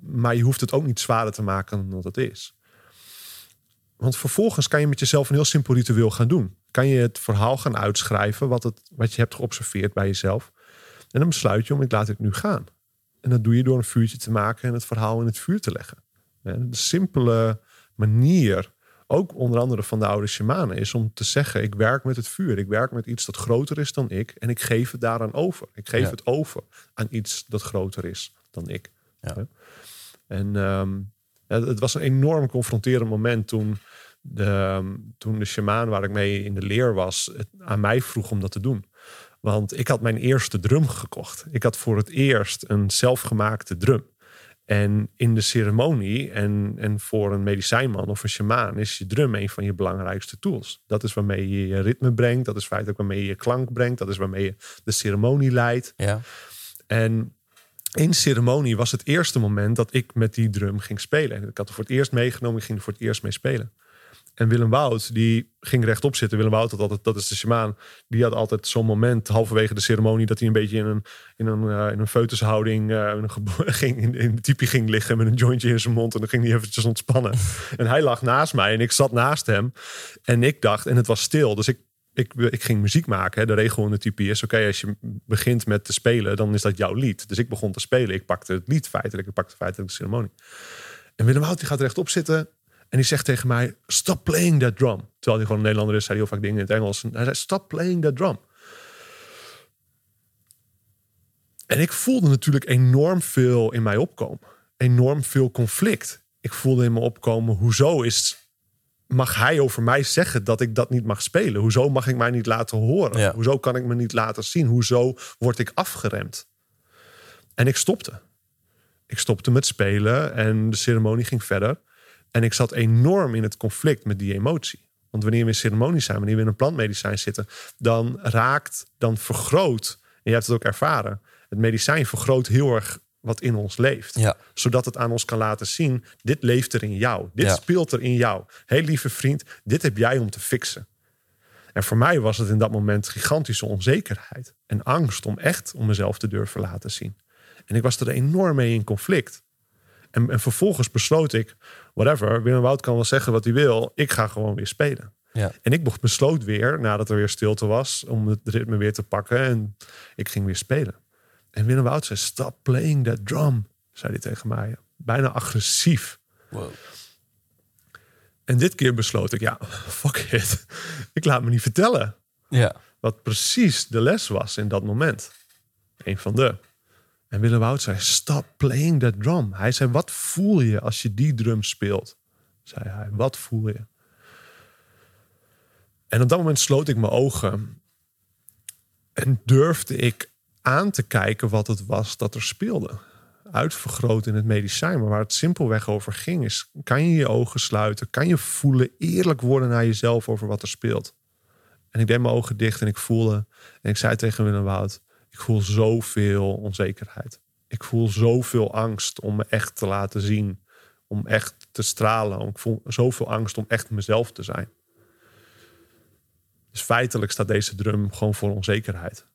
Maar je hoeft het ook niet zwaarder te maken dan dat het is. Want vervolgens kan je met jezelf een heel simpel ritueel gaan doen. Kan je het verhaal gaan uitschrijven wat, het, wat je hebt geobserveerd bij jezelf. En dan besluit je om, ik laat het nu gaan. En dat doe je door een vuurtje te maken en het verhaal in het vuur te leggen. De simpele manier, ook onder andere van de oude shamanen, is om te zeggen: ik werk met het vuur. Ik werk met iets dat groter is dan ik. En ik geef het daaraan over. Ik geef Ja. het over aan iets dat groter is dan ik. Ja. En ehm, het was een enorm confronterend moment toen de, ehm, toen de shamaan waar ik mee in de leer was, het aan mij vroeg om dat te doen. Want ik had mijn eerste drum gekocht. Ik had voor het eerst een zelfgemaakte drum. En in de ceremonie en, en voor een medicijnman of een shamaan is je drum een van je belangrijkste tools. Dat is waarmee je je ritme brengt. Dat is feitelijk waarmee je je klank brengt. Dat is waarmee je de ceremonie leidt. Ja. En in ceremonie was het eerste moment dat ik met die drum ging spelen. Ik had er voor het eerst meegenomen, ik ging er voor het eerst mee spelen. En Willem Wout, die ging rechtop zitten. Willem Wout had altijd, dat is de shamaan, die had altijd zo'n moment halverwege de ceremonie dat hij een beetje in een, in een, eh, in een foetushouding eh, in, een ging, in, in de tipi ging liggen met een jointje in zijn mond. En dan ging hij eventjes ontspannen. en hij lag naast mij en ik zat naast hem. En ik dacht, en het was stil, dus ik ik, ik ging muziek maken. Hè. De regel in de typie is: oké, als je begint met te spelen, dan is dat jouw lied. Dus ik begon te spelen. Ik pakte het lied feitelijk. Ik pakte feitelijk de ceremonie. En Willem Hout die gaat rechtop zitten. En die zegt tegen mij: Stop playing that drum. Terwijl hij gewoon een Nederlander is, zei hij heel vaak dingen in het Engels. En hij zei: Stop playing that drum. En ik voelde natuurlijk enorm veel in mij opkomen. Enorm veel conflict. Ik voelde in me opkomen: hoezo is mag hij over mij zeggen dat ik dat niet mag spelen? Hoezo mag ik mij niet laten horen? Ja. Hoezo kan ik me niet laten zien? Hoezo word ik afgeremd? En ik stopte. Ik stopte met spelen en de ceremonie ging verder. En ik zat enorm in het conflict met die emotie. Want wanneer we in ceremonie zijn, wanneer we in een plantmedicijn zitten, dan raakt, dan vergroot, en je hebt het ook ervaren, het medicijn vergroot heel erg wat in ons leeft Ja. zodat het aan ons kan laten zien: dit leeft er in jou. Dit Ja. speelt er in jou. Heel lieve vriend, dit heb jij om te fixen. En voor mij was het in dat moment gigantische onzekerheid en angst om echt om mezelf te durven laten zien. En ik was er enorm mee in conflict. En, en vervolgens besloot ik, whatever, Willem Wout kan wel zeggen wat hij wil, ik ga gewoon weer spelen. Ja. En ik besloot weer, nadat er weer stilte was, om het ritme weer te pakken. En ik ging weer spelen. En Willem Wout zei, stop playing that drum, zei hij tegen mij. Bijna agressief. Wow. En dit keer besloot ik, ja, fuck it. Ik laat me niet vertellen Ja. wat precies de les was in dat moment. Een van de. En Willem Wout zei, stop playing that drum. Hij zei, wat voel je als je die drum speelt? Zei hij, wat voel je? En op dat moment sloot ik mijn ogen. En durfde ik aan te kijken wat het was dat er speelde. Uitvergroot in het medicijn. Maar waar het simpelweg over ging is... kan je je ogen sluiten? Kan je voelen? Eerlijk worden naar jezelf over wat er speelt? En ik deed mijn ogen dicht en ik voelde... En ik zei tegen Willem Wout... Ik voel zoveel onzekerheid. Ik voel zoveel angst om me echt te laten zien. Om echt te stralen. Ik voel zoveel angst om echt mezelf te zijn. Dus feitelijk staat deze drum gewoon voor onzekerheid.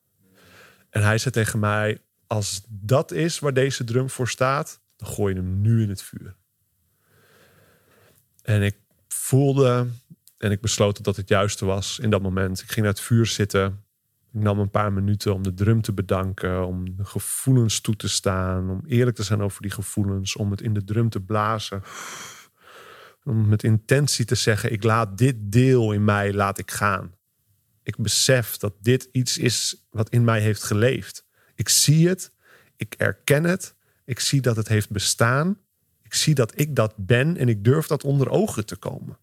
En hij zei tegen mij: Als dat is waar deze drum voor staat, dan gooi je hem nu in het vuur. En ik voelde en ik besloot dat het juiste was in dat moment. Ik ging naar het vuur zitten Ik nam een paar minuten om de drum te bedanken, om gevoelens toe te staan, om eerlijk te zijn over die gevoelens, om het in de drum te blazen. Om met intentie te zeggen, ik laat dit deel in mij, laat ik gaan. Ik besef dat dit iets is wat in mij heeft geleefd. Ik zie het, ik erken het, ik zie dat het heeft bestaan. Ik zie dat ik dat ben en ik durf dat onder ogen te komen.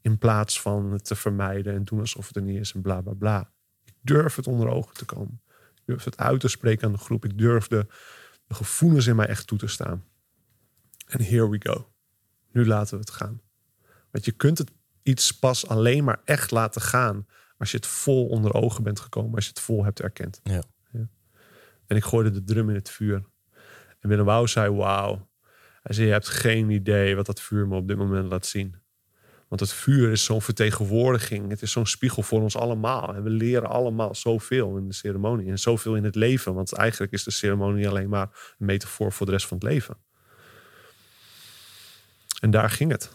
In plaats van het te vermijden en doen alsof het er niet is en bla bla bla. Durf het onder ogen te komen. Ik durf het uit te spreken aan de groep. Ik durf de, gevoelens in mij echt toe te staan. En here we go. Nu laten we het gaan. Want je kunt het iets pas alleen maar echt laten gaan als je het vol onder ogen bent gekomen, als je het vol hebt erkend. Ja. Ja. En ik gooide de drum in het vuur. En Willem Wouw zei, wauw. Hij zei, je hebt geen idee wat dat vuur me op dit moment laat zien. Want het vuur is zo'n vertegenwoordiging. Het is zo'n spiegel voor ons allemaal. En we leren allemaal zoveel in de ceremonie. En zoveel in het leven. Want eigenlijk is de ceremonie alleen maar een metafoor voor de rest van het leven. En daar ging het.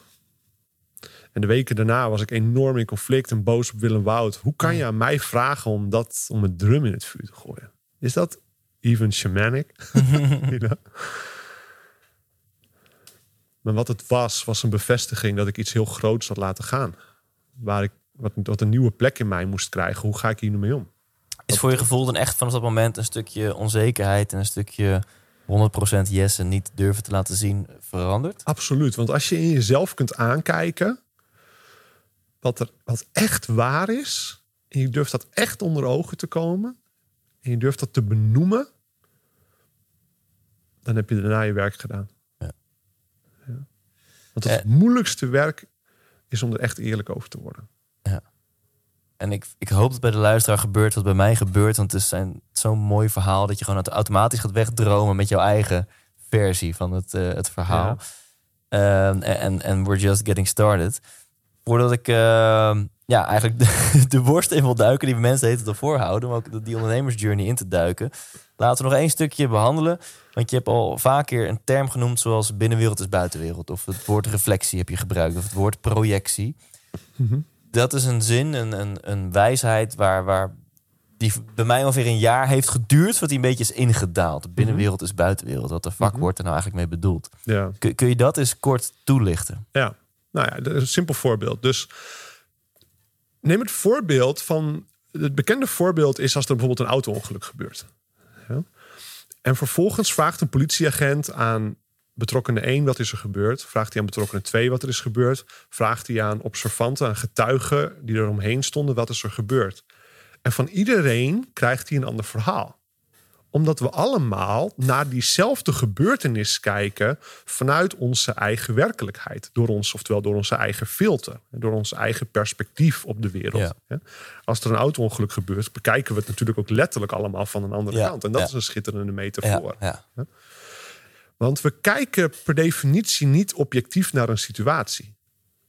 En de weken daarna was ik enorm in conflict en boos op Willem Wout. Hoe kan je aan mij vragen om, dat, om een drum in het vuur te gooien? Is dat even shamanic? You know? Maar wat het was, was een bevestiging dat ik iets heel groots had laten gaan. Waar ik wat, wat een nieuwe plek in mij moest krijgen. Hoe ga ik hier nu mee om? Is voor je gevoel dan echt vanaf dat moment een stukje onzekerheid en een stukje 100% yes en niet durven te laten zien veranderd? Absoluut. Want als je in jezelf kunt aankijken wat er wat echt waar is, en je durft dat echt onder ogen te komen, en je durft dat te benoemen, dan heb je daarna je werk gedaan. Ja. Ja. Want het Eh. moeilijkste werk is om er echt eerlijk over te worden. En ik, ik hoop dat bij de luisteraar gebeurt wat bij mij gebeurt. Want het is een- zo'n mooi verhaal dat je gewoon automatisch gaat wegdromen met jouw eigen versie van het, eh, het verhaal. Ehm, en, en we're just getting started. Voordat ik ehm, ja, eigenlijk de, de worst in wil duiken die we mensen heten te voorhouden. Om ook die ondernemersjourney in te duiken. Laten we nog één stukje behandelen. Want je hebt al vaak keer een term genoemd zoals binnenwereld is buitenwereld. Of het woord reflectie heb je gebruikt. Of het woord projectie. Dat is een zin, een, een, een wijsheid waar, waar die bij mij ongeveer een jaar heeft geduurd. Wat die een beetje is ingedaald. Binnenwereld is buitenwereld. Wat de fuck wordt er nou eigenlijk mee bedoeld? Ja. Kun, kun je dat eens kort toelichten? Ja, nou ja, dat is een simpel voorbeeld. Dus neem het voorbeeld van. Het bekende voorbeeld is als er bijvoorbeeld een auto-ongeluk gebeurt. En vervolgens vraagt een politieagent aan betrokkenen 1 wat is er gebeurd. Vraagt hij aan betrokkenen 2 wat er is gebeurd. Vraagt hij aan observanten, aan getuigen die er omheen stonden wat is er gebeurd. En van iedereen krijgt hij een ander verhaal omdat we allemaal naar diezelfde gebeurtenis kijken vanuit onze eigen werkelijkheid. Door ons, oftewel door onze eigen filter. Door ons eigen perspectief op de wereld. Ja. Als er een auto-ongeluk gebeurt, bekijken we het natuurlijk ook letterlijk allemaal van een andere Ja, kant. En dat ja. is een schitterende metafoor. Want we kijken per definitie niet objectief naar een situatie.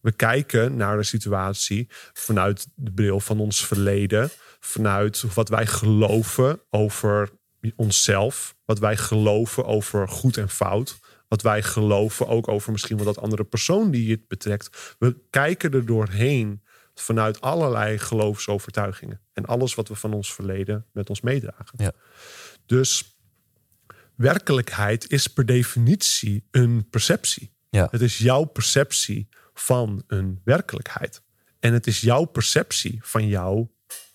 We kijken naar de situatie vanuit de bril van ons verleden, vanuit wat wij geloven over onszelf, wat wij geloven over goed en fout, wat wij geloven ook over misschien wel dat andere persoon die het betrekt. We kijken er doorheen vanuit allerlei geloofsovertuigingen en alles wat we van ons verleden met ons meedragen. Ja. Dus werkelijkheid is per definitie een perceptie. Ja. Het is jouw perceptie van een werkelijkheid. En het is jouw perceptie van jouw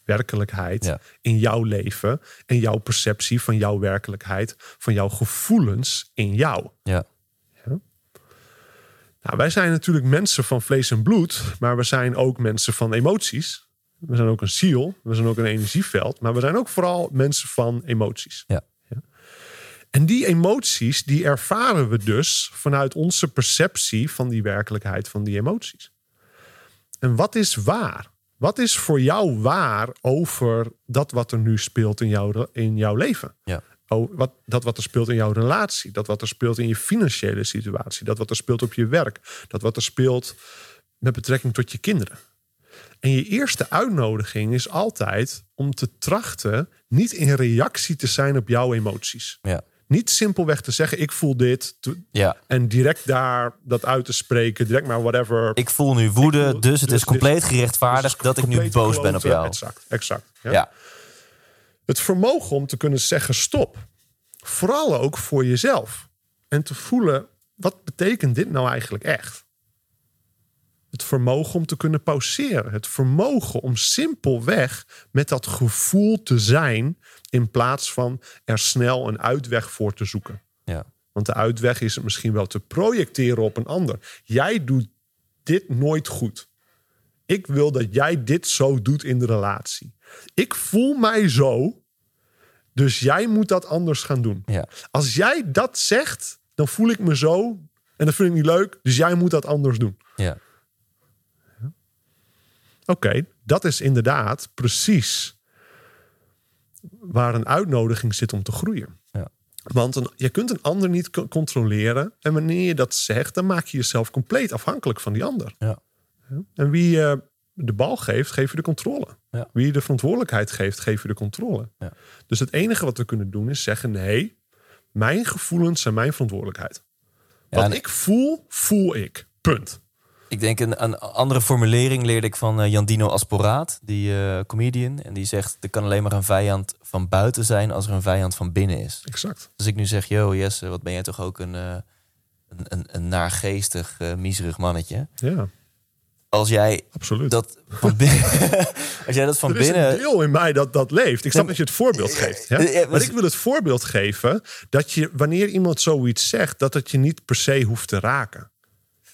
werkelijkheid Ja. in jouw leven. En jouw perceptie van jouw werkelijkheid, van jouw gevoelens in jou. ja. Nou, wij zijn natuurlijk mensen van vlees en bloed, maar we zijn ook mensen van emoties. We zijn ook een ziel, we zijn ook een energieveld, maar we zijn ook vooral mensen van emoties. Ja. En die emoties, die ervaren we dus vanuit onze perceptie van die werkelijkheid van die emoties. En wat is waar? Wat is voor jou waar over dat wat er nu speelt in jouw, in jouw leven? Ja. Oh, wat, dat wat er speelt in jouw relatie. Dat wat er speelt in je financiële situatie. Dat wat er speelt op je werk. Dat wat er speelt met betrekking tot je kinderen. En je eerste uitnodiging is altijd om te trachten niet in reactie te zijn op jouw emoties. Ja. Niet simpelweg te zeggen, ik voel dit. Ja. en direct daar dat uit te spreken. Direct maar whatever. Ik voel nu woede, Ik voel- dus het dus is compleet gerechtvaardigd dat ik nu boos ben op jou. Exact, exact. Ja. Ja. Het vermogen om te kunnen zeggen stop. Vooral ook voor jezelf. En te voelen, wat betekent dit nou eigenlijk echt? Het vermogen om te kunnen pauzeren. Het vermogen om simpelweg met dat gevoel te zijn... in plaats van er snel een uitweg voor te zoeken. Ja. Want de uitweg is het misschien wel te projecteren op een ander. Jij doet dit nooit goed. Ik wil dat jij dit zo doet in de relatie. Ik voel mij zo, dus jij moet dat anders gaan doen. Ja. Als jij dat zegt, dan voel ik me zo en dat vind ik niet leuk, dus jij moet dat anders doen. Ja. Oké, dat is inderdaad precies waar een uitnodiging zit om te groeien. Ja. Want een, je kunt een ander niet co- controleren. En wanneer je dat zegt, dan maak je jezelf compleet afhankelijk van die ander. Ja. En wie je de bal geeft, geef je de controle. Ja. Wie je de verantwoordelijkheid geeft, geef je de controle. Ja. Dus het enige wat we kunnen doen is zeggen: nee, mijn gevoelens zijn mijn verantwoordelijkheid. Ja, Wat en ik voel, voel ik. Punt. Ik denk een, een andere formulering leerde ik van eh, Jandino Asporaat, die eh, comedian. En die zegt, er kan alleen maar een vijand van buiten zijn als er een vijand van binnen is. Exact. Dus ik nu zeg, yo Jesse, wat ben jij toch ook een, eh, een, een, een naargeestig, miserig mannetje. Ja, Als jij absoluut. dat van binnen... als jij dat van er is binnen... een deel in mij dat dat leeft. Ik snap Ja, dat je het voorbeeld geeft. Ja? Maar ik wil het voorbeeld geven dat je, wanneer iemand zoiets zegt, dat het je niet per se hoeft te raken.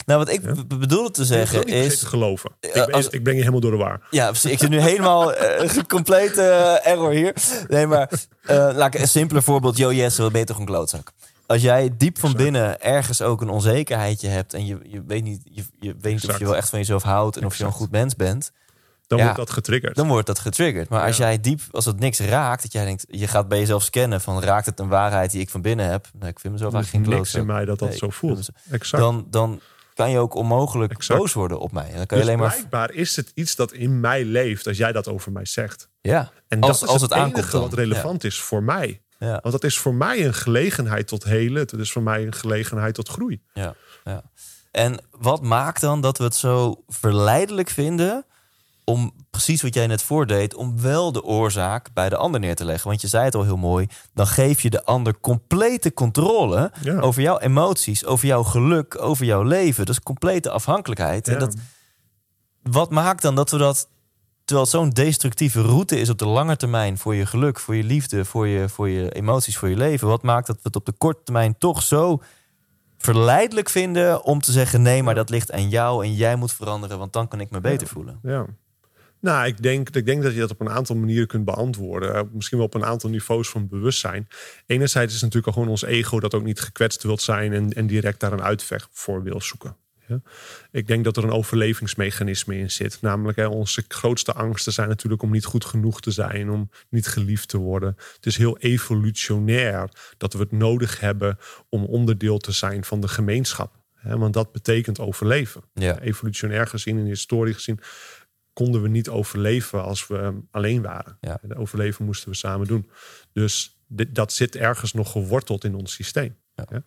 Nou, wat ik b- bedoelde te zeggen is... te geloven. Ik, ben, als- ik breng je helemaal door de war. Ja, precies. ik zit nu helemaal eh complete eh, error hier. Nee, maar eh, laat ik een simpeler voorbeeld. Jesse, wat ben je toch een klootzak? Als jij diep van binnen ergens ook een onzekerheidje hebt... en je, je weet niet, je, je weet niet of je wel echt van jezelf houdt... en of je een goed mens bent, Dan Ja. wordt dat getriggerd. dan wordt dat getriggerd. Maar als jij diep, als het niks raakt... dat jij denkt, je gaat bij jezelf scannen van... raakt het een waarheid die ik van binnen heb? Nou, ik vind mezelf eigenlijk geen niks in mij dat dat Nee, zo voelt. Exact. Dan, dan kan je ook onmogelijk Exact. boos worden op mij. En dan kan je dus alleen maar... blijkbaar is het iets dat in mij leeft als jij dat over mij zegt. Ja, En als, dat is als het, het aankomt dan. wat relevant is voor mij. Ja. Want dat is voor mij een gelegenheid tot helen. Het is voor mij een gelegenheid tot groei. Ja, ja. En wat maakt dan dat we het zo verleidelijk vinden om precies wat jij net voordeed, om wel de oorzaak bij de ander neer te leggen? Want je zei het al heel mooi, dan geef je de ander complete controle Ja. over jouw emoties, over jouw geluk, over jouw leven. Dat is complete afhankelijkheid. En dat, wat maakt dan dat we dat, terwijl het zo'n destructieve route is op de lange termijn voor je geluk, voor je liefde, voor je, voor je emoties, voor je leven, wat maakt dat we het op de korte termijn toch zo verleidelijk vinden om te zeggen: nee, maar dat ligt aan jou en jij moet veranderen, want dan kan ik me beter voelen. Ja. Nou, ik denk, ik denk dat je dat op een aantal manieren kunt beantwoorden. Eh, Misschien wel op een aantal niveaus van bewustzijn. Enerzijds is natuurlijk al gewoon ons ego dat ook niet gekwetst wilt zijn en, en direct daar een uitweg voor wil zoeken. Ja? Ik denk dat er een overlevingsmechanisme in zit. Namelijk, hè, onze grootste angsten zijn natuurlijk om niet goed genoeg te zijn, om niet geliefd te worden. Het is heel evolutionair dat we het nodig hebben om onderdeel te zijn van de gemeenschap. Hè, want dat betekent overleven. Ja. Evolutionair gezien, in de historie gezien, konden we niet overleven als we alleen waren. Ja. De overleven moesten we samen doen. Dus dit, dat zit ergens nog geworteld in ons systeem. Ja.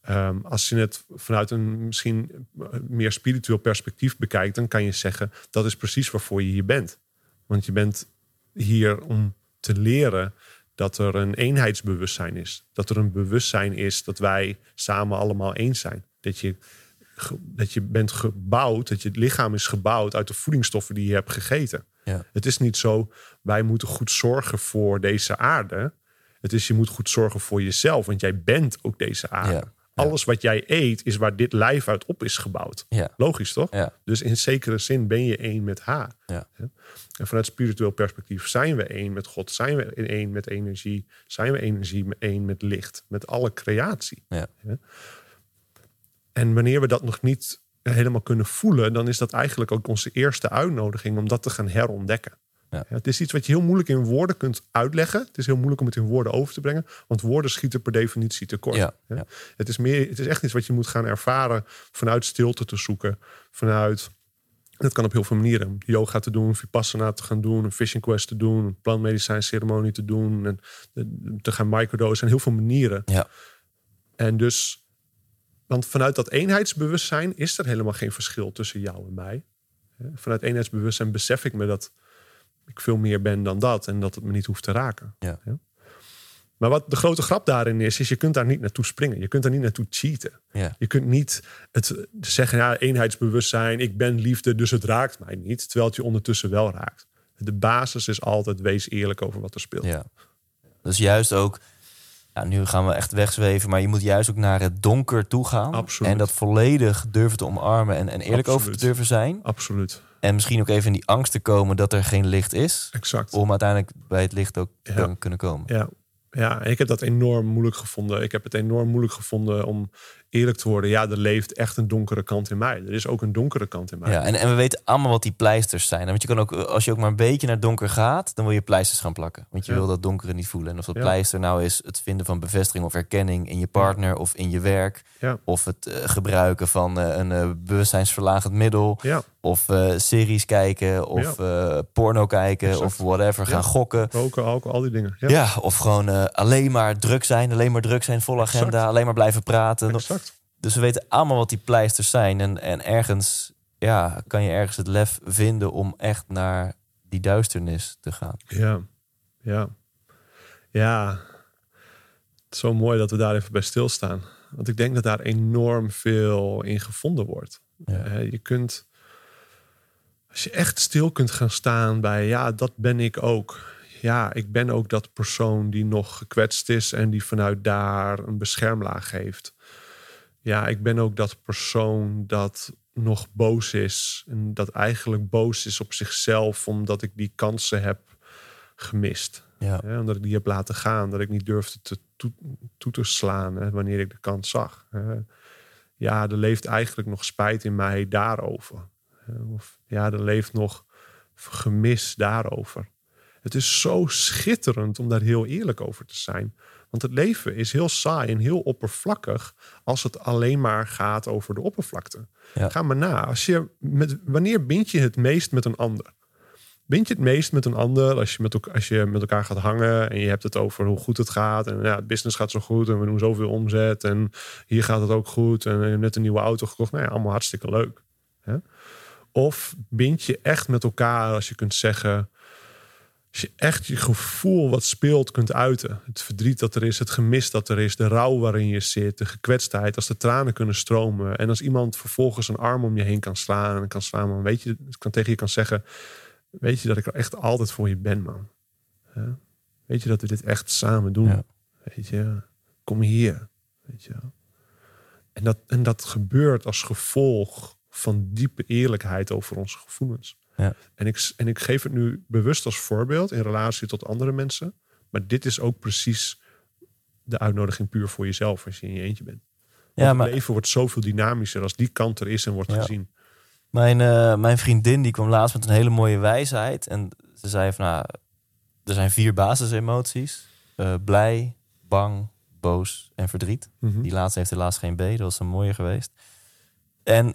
Ehm, als je het vanuit een misschien meer spiritueel perspectief bekijkt, dan kan je zeggen dat is precies waarvoor je hier bent. Want je bent hier om te leren dat er een eenheidsbewustzijn is. Dat er een bewustzijn is dat wij samen allemaal één zijn. Dat je, dat je bent gebouwd, dat je het lichaam is gebouwd uit de voedingsstoffen die je hebt gegeten. Ja. Het is niet zo, wij moeten goed zorgen voor deze aarde. Het is, je moet goed zorgen voor jezelf, want jij bent ook deze aarde. Ja. Alles wat jij eet is waar dit lijf uit op is gebouwd. Ja. Logisch toch? Ja. Dus in zekere zin ben je één met haar. Ja. En vanuit spiritueel perspectief zijn we één met God, zijn we één met energie, zijn we energie één met licht, met alle creatie. En wanneer we dat nog niet helemaal kunnen voelen, dan is dat eigenlijk ook onze eerste uitnodiging om dat te gaan herontdekken. Ja. het is iets wat je heel moeilijk in woorden kunt uitleggen. Het is heel moeilijk om het in woorden over te brengen, want woorden schieten per definitie tekort. Ja. Het, is meer, het is echt iets wat je moet gaan ervaren vanuit stilte te zoeken, vanuit Dat kan op heel veel manieren. Yoga te doen, Vipassana te gaan doen, een fishing quest te doen, een plantmedicijnceremonie te doen en te gaan microdosen. Er zijn heel veel manieren. Ja. En dus, want vanuit dat eenheidsbewustzijn is er helemaal geen verschil tussen jou en mij. Vanuit eenheidsbewustzijn besef ik me dat ik veel meer ben dan dat en dat het me niet hoeft te raken. Ja. Maar wat de grote grap daarin is, is je kunt daar niet naartoe springen. Je kunt daar niet naartoe cheaten. Ja. Je kunt niet het zeggen, ja, eenheidsbewustzijn, ik ben liefde, dus het raakt mij niet. Terwijl het je ondertussen wel raakt. De basis is altijd, wees eerlijk over wat er speelt. Ja. Dus juist ook, ja, nu gaan we echt wegzweven, maar je moet juist ook naar het donker toe gaan. Absoluut. En dat volledig durven te omarmen en, en eerlijk over te durven zijn. Absoluut. En misschien ook even in die angst te komen dat er geen licht is. Exact. Om uiteindelijk bij het licht ook te kunnen komen. Ja. ja, ik heb dat enorm moeilijk gevonden. Ik heb het enorm moeilijk gevonden om eerlijk te worden. Ja, er leeft echt een donkere kant in mij. Er is ook een donkere kant in mij. Ja, en, en we weten allemaal wat die pleisters zijn. Want je kan ook, als je ook maar een beetje naar donker gaat, dan wil je pleisters gaan plakken. Want je Ja. wil dat donkere niet voelen. En of dat Ja. pleister nou is het vinden van bevestiging of erkenning in je partner of in je werk. Ja. Of het eh, gebruiken van eh, een eh, bewustzijnsverlagend middel. Ja, Of series kijken. Of porno kijken. Exact. Of whatever. Gaan gokken. roken, alcohol, al die dingen. Ja, of gewoon alleen maar druk zijn. Alleen maar druk zijn, vol agenda. Exact. Alleen maar blijven praten. exact. Dus we weten allemaal wat die pleisters zijn. En, en ergens ja, kan je ergens het lef vinden om echt naar die duisternis te gaan. Ja, ja. Ja, het is zo mooi dat we daar even bij stilstaan. Want ik denk dat daar enorm veel in gevonden wordt. Ja. Eh, je kunt, als je echt stil kunt gaan staan bij, ja, dat ben ik ook. Ja, ik ben ook dat persoon die nog gekwetst is en die vanuit daar een beschermlaag heeft. Ja, ik ben ook dat persoon dat nog boos is. En dat eigenlijk boos is op zichzelf omdat ik die kansen heb gemist. Ja, Hè, omdat ik die heb laten gaan. Dat ik niet durfde te toe, toe te slaan hè, wanneer ik de kans zag. Hè. ja, er leeft eigenlijk nog spijt in mij daarover. Of ja, er leeft nog gemis daarover. Het is zo schitterend om daar heel eerlijk over te zijn. Want het leven is heel saai en heel oppervlakkig als het alleen maar gaat over de oppervlakte. Ja. Ga maar na. Als je met, wanneer bind je het meest met een ander? Bind je het meest met een ander als je met, elkaar, als je met elkaar gaat hangen en je hebt het over hoe goed het gaat. En ja, het business gaat zo goed en we doen zoveel omzet en hier gaat het ook goed. En je hebt net een nieuwe auto gekocht. Nou ja, allemaal hartstikke leuk. Hè? Of bind je echt met elkaar als je kunt zeggen. Als je echt je gevoel wat speelt kunt uiten. Het verdriet dat er is, het gemis dat er is, de rouw waarin je zit, de gekwetstheid, als de tranen kunnen stromen. En als iemand vervolgens een arm om je heen kan slaan en kan slaan, man, weet je, kan tegen je kan zeggen: Weet je dat ik er echt altijd voor je ben, man? Hè? Weet je dat we dit echt samen doen? Ja. Weet je, kom hier. Weet je. En dat, en dat gebeurt als gevolg van diepe eerlijkheid over onze gevoelens. Ja. En, ik, en ik geef het nu bewust als voorbeeld in relatie tot andere mensen. Maar dit is ook precies de uitnodiging puur voor jezelf als je in je eentje bent. Want ja maar het leven wordt zoveel dynamischer als die kant er is en wordt Ja. gezien. mijn, eh, mijn vriendin die kwam laatst met een hele mooie wijsheid. En ze zei van nou, er zijn vier basisemoties. Eh, blij, bang, boos en verdriet. Mhm. Die laatste heeft helaas geen B, dat was een mooie geweest. En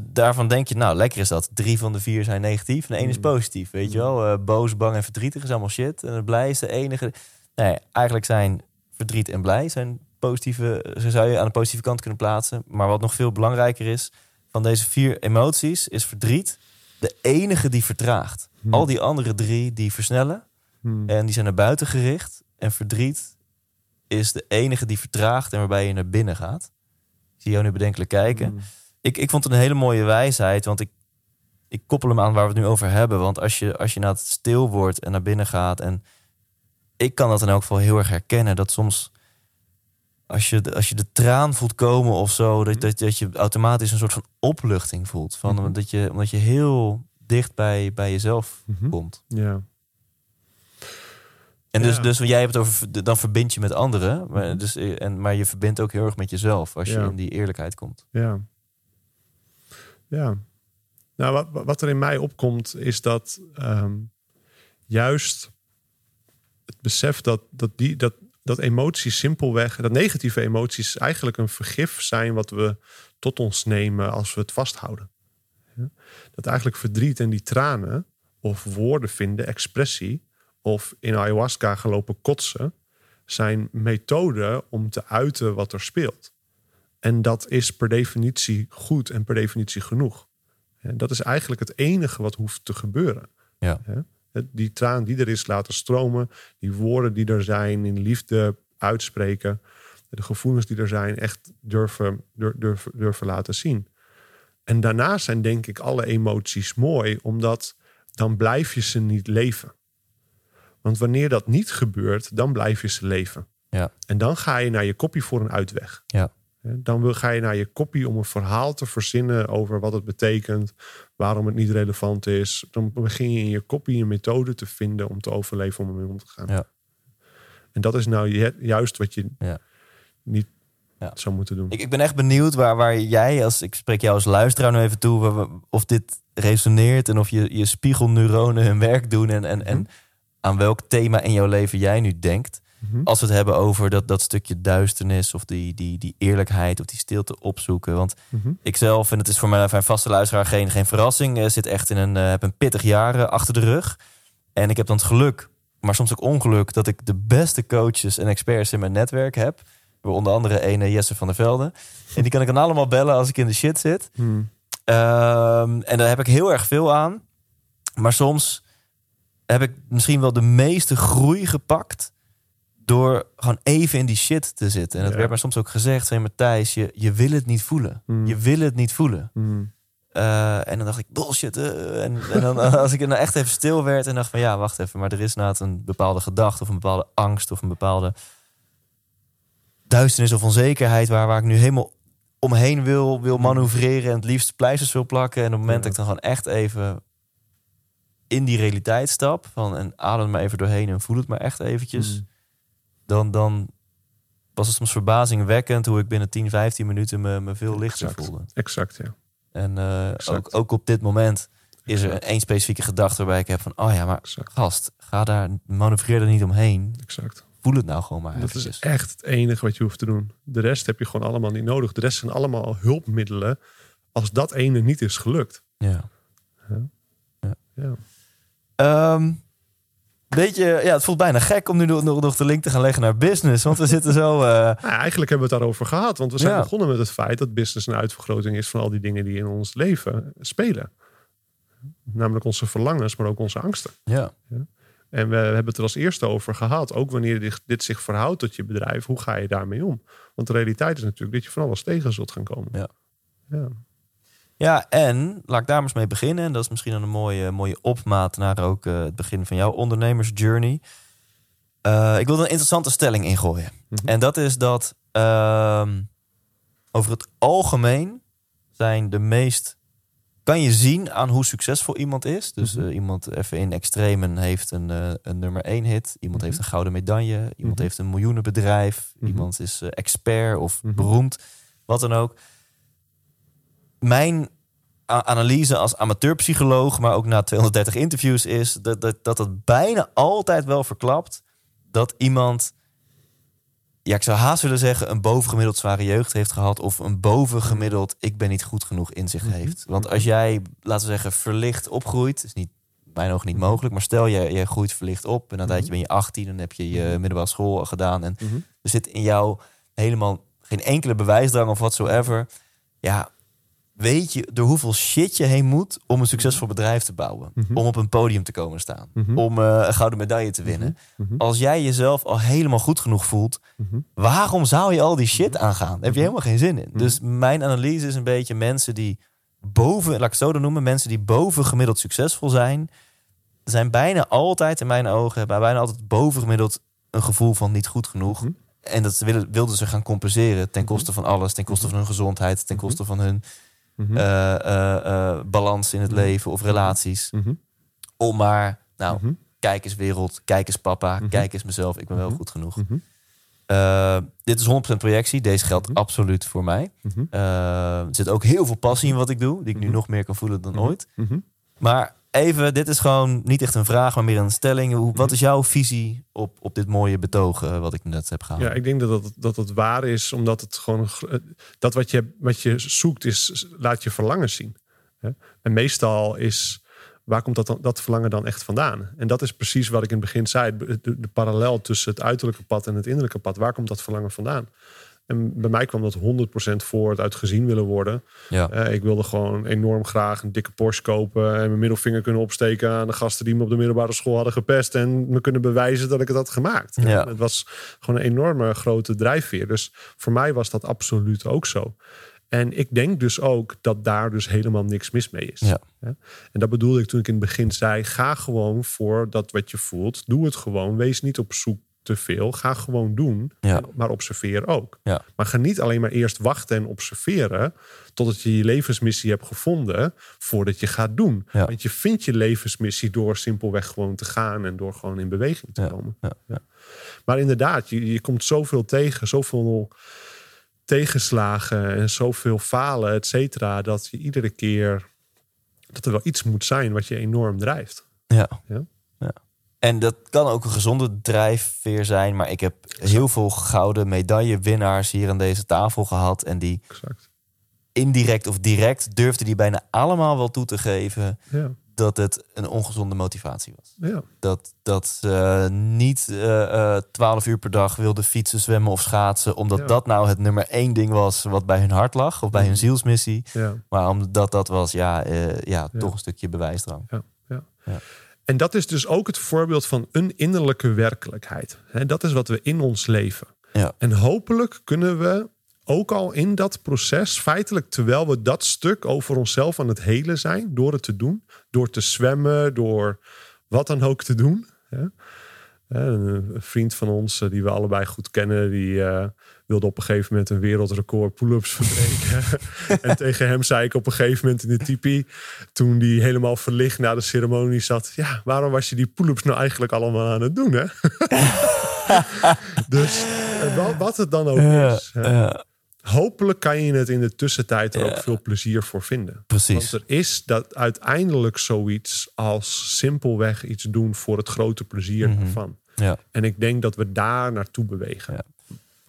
daarvan denk je, nou lekker is dat. Drie van de vier zijn negatief en één is Mm. positief. Weet je wel, Eh, boos, bang en verdrietig is allemaal shit. En het blij is de enige. Nee, eigenlijk zijn verdriet en blij zijn positieve. Ze zou je aan de positieve kant kunnen plaatsen. Maar wat nog veel belangrijker is, van deze vier emoties is verdriet de enige die vertraagt. Hmm. Al die andere drie die versnellen Hmm. en die zijn naar buiten gericht. En verdriet is de enige die vertraagt en waarbij je naar binnen gaat. Ik zie jou nu bedenkelijk kijken. Hmm. Ik, ik vond het een hele mooie wijsheid, want ik, ik koppel hem aan waar we het nu over hebben. Want als je, als je nou stil wordt en naar binnen gaat... en ik kan dat in elk geval heel erg herkennen... dat soms als je, de- als je de traan voelt komen of zo... dat, dat, dat je automatisch een soort van opluchting voelt. Van, Mhm. dat je, omdat je heel dicht bij, bij jezelf Mhm. komt. Ja. En dus, Ja. dus jij hebt het over, dan verbind je met anderen, maar, dus, en, maar je verbindt ook heel erg met jezelf als je Ja. in die eerlijkheid komt. Ja. Ja. Nou, wat, er in mij opkomt, is dat ehm, juist het besef dat, dat, die, dat, dat emoties simpelweg, dat negatieve emoties eigenlijk een vergif zijn wat we tot ons nemen als we het vasthouden. Dat eigenlijk verdriet en die tranen of woorden vinden, expressie of in ayahuasca gelopen kotsen zijn methoden om te uiten wat er speelt. En dat is per definitie goed en per definitie genoeg. En dat is eigenlijk het enige wat hoeft te gebeuren. Ja. Die traan die er is laten stromen, die woorden die er zijn, in liefde uitspreken, de gevoelens die er zijn, echt durven, durven, durven laten zien. En daarna zijn denk ik alle emoties mooi, omdat dan blijf je ze niet leven. Want wanneer dat niet gebeurt, dan blijf je ze leven. Ja. En dan ga je naar je kopie voor een uitweg. Ja. Dan ga je naar je kopie om een verhaal te verzinnen over wat het betekent, waarom het niet relevant is. Dan begin je in je kopie een methode te vinden om te overleven, om ermee om te gaan. Ja. En dat is nou juist wat je ja. niet ja. zou moeten doen. Ik, ik ben echt benieuwd waar, waar jij, als ik spreek jou als luisteraar nu even toe, of dit resoneert en of je, je spiegelneuronen hun werk doen en, en, en mhm. aan welk thema in jouw leven jij nu denkt. Mhm. Als we het hebben over dat, dat stukje duisternis of die, die, die eerlijkheid of die stilte opzoeken. Want mm ik zelf, en het is voor mijn, mijn vaste luisteraar geen, geen verrassing, uh, zit echt in een, uh, heb een pittig jaar uh, achter de rug. En ik heb dan het geluk, maar soms ook ongeluk, dat ik de beste coaches en experts in mijn netwerk heb. Onder andere ene Jesse van der Velde. En die kan ik dan allemaal bellen als ik in de shit zit. Hmm. Ehm, en daar heb ik heel erg veel aan. Maar soms heb ik misschien wel de meeste groei gepakt door gewoon even in die shit te zitten. En dat werd maar soms ook gezegd, zei Matthijs, je, je wil het niet voelen. Hmm. Je wil het niet voelen. Hmm. Eh, en dan dacht ik, bullshit. Uh, en, en, dan als ik er nou echt even stil werd en dacht van ja, wacht even, maar er is nou een bepaalde gedachte of een bepaalde angst of een bepaalde duisternis of onzekerheid waar, waar ik nu helemaal omheen wil, wil manoeuvreren en het liefst pleisters wil plakken. En op het moment dat ik dan gewoon echt even in die realiteit stap van en adem maar even doorheen en voel het maar echt eventjes, mm. Dan, dan was het soms verbazingwekkend hoe ik binnen 10, 15 minuten me, me veel lichter voelde. Exact, ja. En uh, ook, ook op dit moment is er één specifieke gedachte waarbij ik heb van, oh ja, maar gast, ga daar, manoeuvreer er niet omheen. Exact voel het nou gewoon maar. Dat is echt het enige wat je hoeft te doen. De rest heb je gewoon allemaal niet nodig. De rest zijn allemaal hulpmiddelen als dat ene niet is gelukt. Ja. Ja. ja. Um, weet je, ja, het voelt bijna gek om nu nog, nog de link te gaan leggen naar business. Want we zitten zo. Uh... Nou, eigenlijk hebben we het daarover gehad. Want we zijn begonnen met het feit dat business een uitvergroting is van al die dingen die in ons leven spelen. Namelijk onze verlangens, maar ook onze angsten. Ja. ja. En we hebben het er als eerste over gehad. Ook wanneer dit, zich verhoudt tot je bedrijf, hoe ga je daarmee om? Want de realiteit is natuurlijk dat je van alles tegen zult gaan komen. Ja. Ja. Ja, en laat ik daar eens mee beginnen. En dat is misschien een mooie, mooie opmaat naar ook uh, het begin van jouw ondernemersjourney. Uh, ik wil een interessante stelling ingooien. Mhm. En dat is dat uh, over het algemeen zijn de meest kan je zien aan hoe succesvol iemand is. Dus uh, iemand even in extremen heeft een, een nummer 1 hit. Iemand heeft mhm. een gouden medaille. Iemand mhm. heeft een miljoenenbedrijf. Mhm. Iemand is expert of beroemd. Wat dan ook. Mijn analyse als amateurpsycholoog, maar ook na 230 interviews, is dat, dat, dat het bijna altijd wel verklapt dat iemand ja, ik zou haast willen zeggen, een bovengemiddeld zware jeugd heeft gehad. Of een bovengemiddeld ik ben niet goed genoeg in zich mhm. heeft. Want als jij, laten we zeggen, verlicht opgroeit, is niet mijn ogen niet mhm. mogelijk. Maar stel je, je groeit verlicht op en dan mm ben je 18 en heb je je middelbare school gedaan. En er zit in jou helemaal geen enkele bewijsdrang of whatsoever. Ja, weet je door hoeveel shit je heen moet om een succesvol bedrijf te bouwen. Mhm. Om op een podium te komen staan. Mhm. Om uh, een gouden medaille te winnen. Mhm. Als jij jezelf al helemaal goed genoeg voelt, waarom zou je al die shit aangaan? Daar heb je helemaal geen zin in. Dus mijn analyse is een beetje mensen die boven, laat ik het zo dan noemen, mensen die boven gemiddeld succesvol zijn, zijn bijna altijd in mijn ogen, bijna altijd boven gemiddeld een gevoel van niet goed genoeg. En dat wilden, wilden ze gaan compenseren ten koste van alles, ten koste van hun gezondheid, ten koste van hun Mhm. Eh, eh, eh, balans in het Mhm. leven of relaties. Mhm. Om maar, nou, kijk eens wereld, kijk eens papa, kijk eens mezelf, ik ben wel goed genoeg. Uh, dit is 100% projectie. Deze geldt absoluut voor mij. Er zit ook heel veel passie in wat ik doe, die ik nu nog meer kan voelen dan ooit. Maar even, dit is gewoon niet echt een vraag, maar meer een stelling. Hoe, wat is jouw visie op, op dit mooie betoog uh, wat ik net heb gehaald? Ja, ik denk dat het, dat het waar is, omdat het gewoon dat wat je, wat je zoekt is, laat je verlangen zien. Hè? En meestal is, waar komt dat, dan, dat verlangen dan echt vandaan? En dat is precies wat ik in het begin zei. De, de, de parallel tussen het uiterlijke pad en het innerlijke pad. Waar komt dat verlangen vandaan? En bij mij kwam dat 100% voort uit gezien willen worden. Ja. Eh, ik wilde gewoon enorm graag een dikke Porsche kopen en mijn middelvinger kunnen opsteken aan de gasten die me op de middelbare school hadden gepest en me kunnen bewijzen dat ik het had gemaakt. Ja. Het was gewoon een enorme grote drijfveer. Dus voor mij was dat absoluut ook zo. En ik denk dus ook dat daar dus helemaal niks mis mee is. Ja. En dat bedoelde ik toen ik in het begin zei: ga gewoon voor dat wat je voelt. Doe het gewoon. Wees niet op zoek te veel. Ga gewoon doen. Ja. Maar observeer ook. Ja. Maar ga niet alleen maar eerst wachten en observeren. totdat je je levensmissie hebt gevonden. voordat je gaat doen. Ja. Want je vindt je levensmissie door simpelweg gewoon te gaan. en door gewoon in beweging te komen. Ja. Ja. Maar inderdaad, je, je komt zoveel tegen. Zoveel tegenslagen en zoveel falen, et cetera. dat je iedere keer. dat er wel iets moet zijn wat je enorm drijft. Ja. Ja. Ja. En dat kan ook een gezonde drijfveer zijn. Maar ik heb heel veel gouden medaillewinnaars hier aan deze tafel gehad. En die Exact. indirect of direct durfden die bijna allemaal wel toe te geven Ja. dat het een ongezonde motivatie was. Ja. Dat, dat ze niet eh, eh, 12 uur per dag wilden fietsen, zwemmen of schaatsen. Omdat Ja. dat nou het nummer één ding was wat bij hun hart lag. Of bij hun zielsmissie. ja. Maar omdat dat was, ja, eh, ja, toch een stukje bewijsdrang. Ja, ja. Ja. En dat is dus ook het voorbeeld van een innerlijke werkelijkheid. Dat is wat we in ons leven. Ja. En hopelijk kunnen we ook al in dat proces, feitelijk terwijl we dat stuk over onszelf aan het helen zijn, door het te doen, door te zwemmen, door wat dan ook te doen. Een vriend van ons, eh, die we allebei goed kennen, die eh, wilde op een gegeven moment een wereldrecord pull-ups verbreken. en tegen hem zei ik op een gegeven moment in de tipi, toen die helemaal verlicht na de ceremonie zat, ja, waarom was je die pull-ups nou eigenlijk allemaal aan het doen, hè? dus eh, wat, het dan ook is. Hopelijk kan je het in de tussentijd er Ja. ook veel plezier voor vinden. precies. Want er is dat uiteindelijk zoiets als simpelweg iets doen voor het grote plezier Mhm. ervan. Ja. En ik denk dat we daar naartoe bewegen. Ja.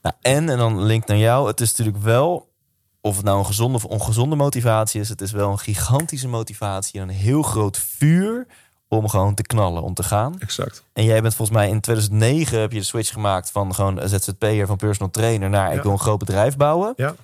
Nou, en, en dan link naar jou. Het is natuurlijk wel, of het nou een gezonde of ongezonde motivatie is, het is wel een gigantische motivatie en een heel groot vuur om gewoon te knallen, om te gaan. Exact. En jij bent volgens mij in 2009 heb je de switch gemaakt van gewoon ZZP'er van personal trainer naar ik wil een groot bedrijf bouwen. Ja,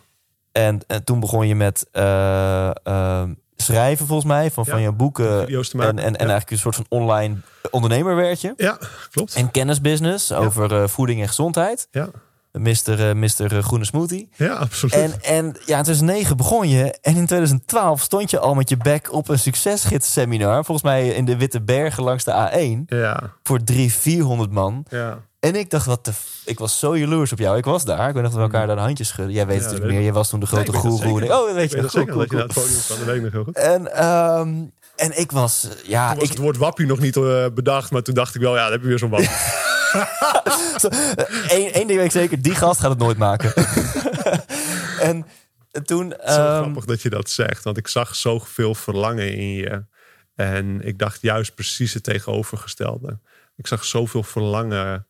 En, en toen begon je met eh, eh, schrijven volgens mij van, Ja. van je boeken te en, maken. en, en ja. eigenlijk een soort van online ondernemer werd je. ja, klopt. En kennisbusiness over eh, voeding en gezondheid. Ja, Mr. eh, Mr. Groene Smoothie. ja absoluut. En, en ja, in 2009 begon je. En in 2012 stond je al met je bek op een succesgids seminar. Volgens mij in de Witte Bergen langs de A1. ja, Voor 300, 400 man. ja. En ik dacht, wat de... Ik was zo jaloers op jou. Ik was daar. Ik weet nog dat we elkaar daar de handjes schudden. Jij weet Mm. Ja, natuurlijk meer. Je was toen de grote Nee, goeroe. Oh, weet je dat zeker cool, dat je naar cool. het podium kwam. Dat weet ik nog heel goed. En, ehm, en ik was... Ja, Toen was ik, het woord wappie nog niet eh, bedacht, maar toen dacht ik wel, ja, dan heb je weer zo'n wappie. Eén één ding weet ik zeker. Die gast gaat het nooit maken. en toen... Zo ehm, grappig dat je dat zegt, want ik zag zoveel verlangen in je. En ik dacht juist precies het tegenovergestelde. Ik zag zoveel verlangen.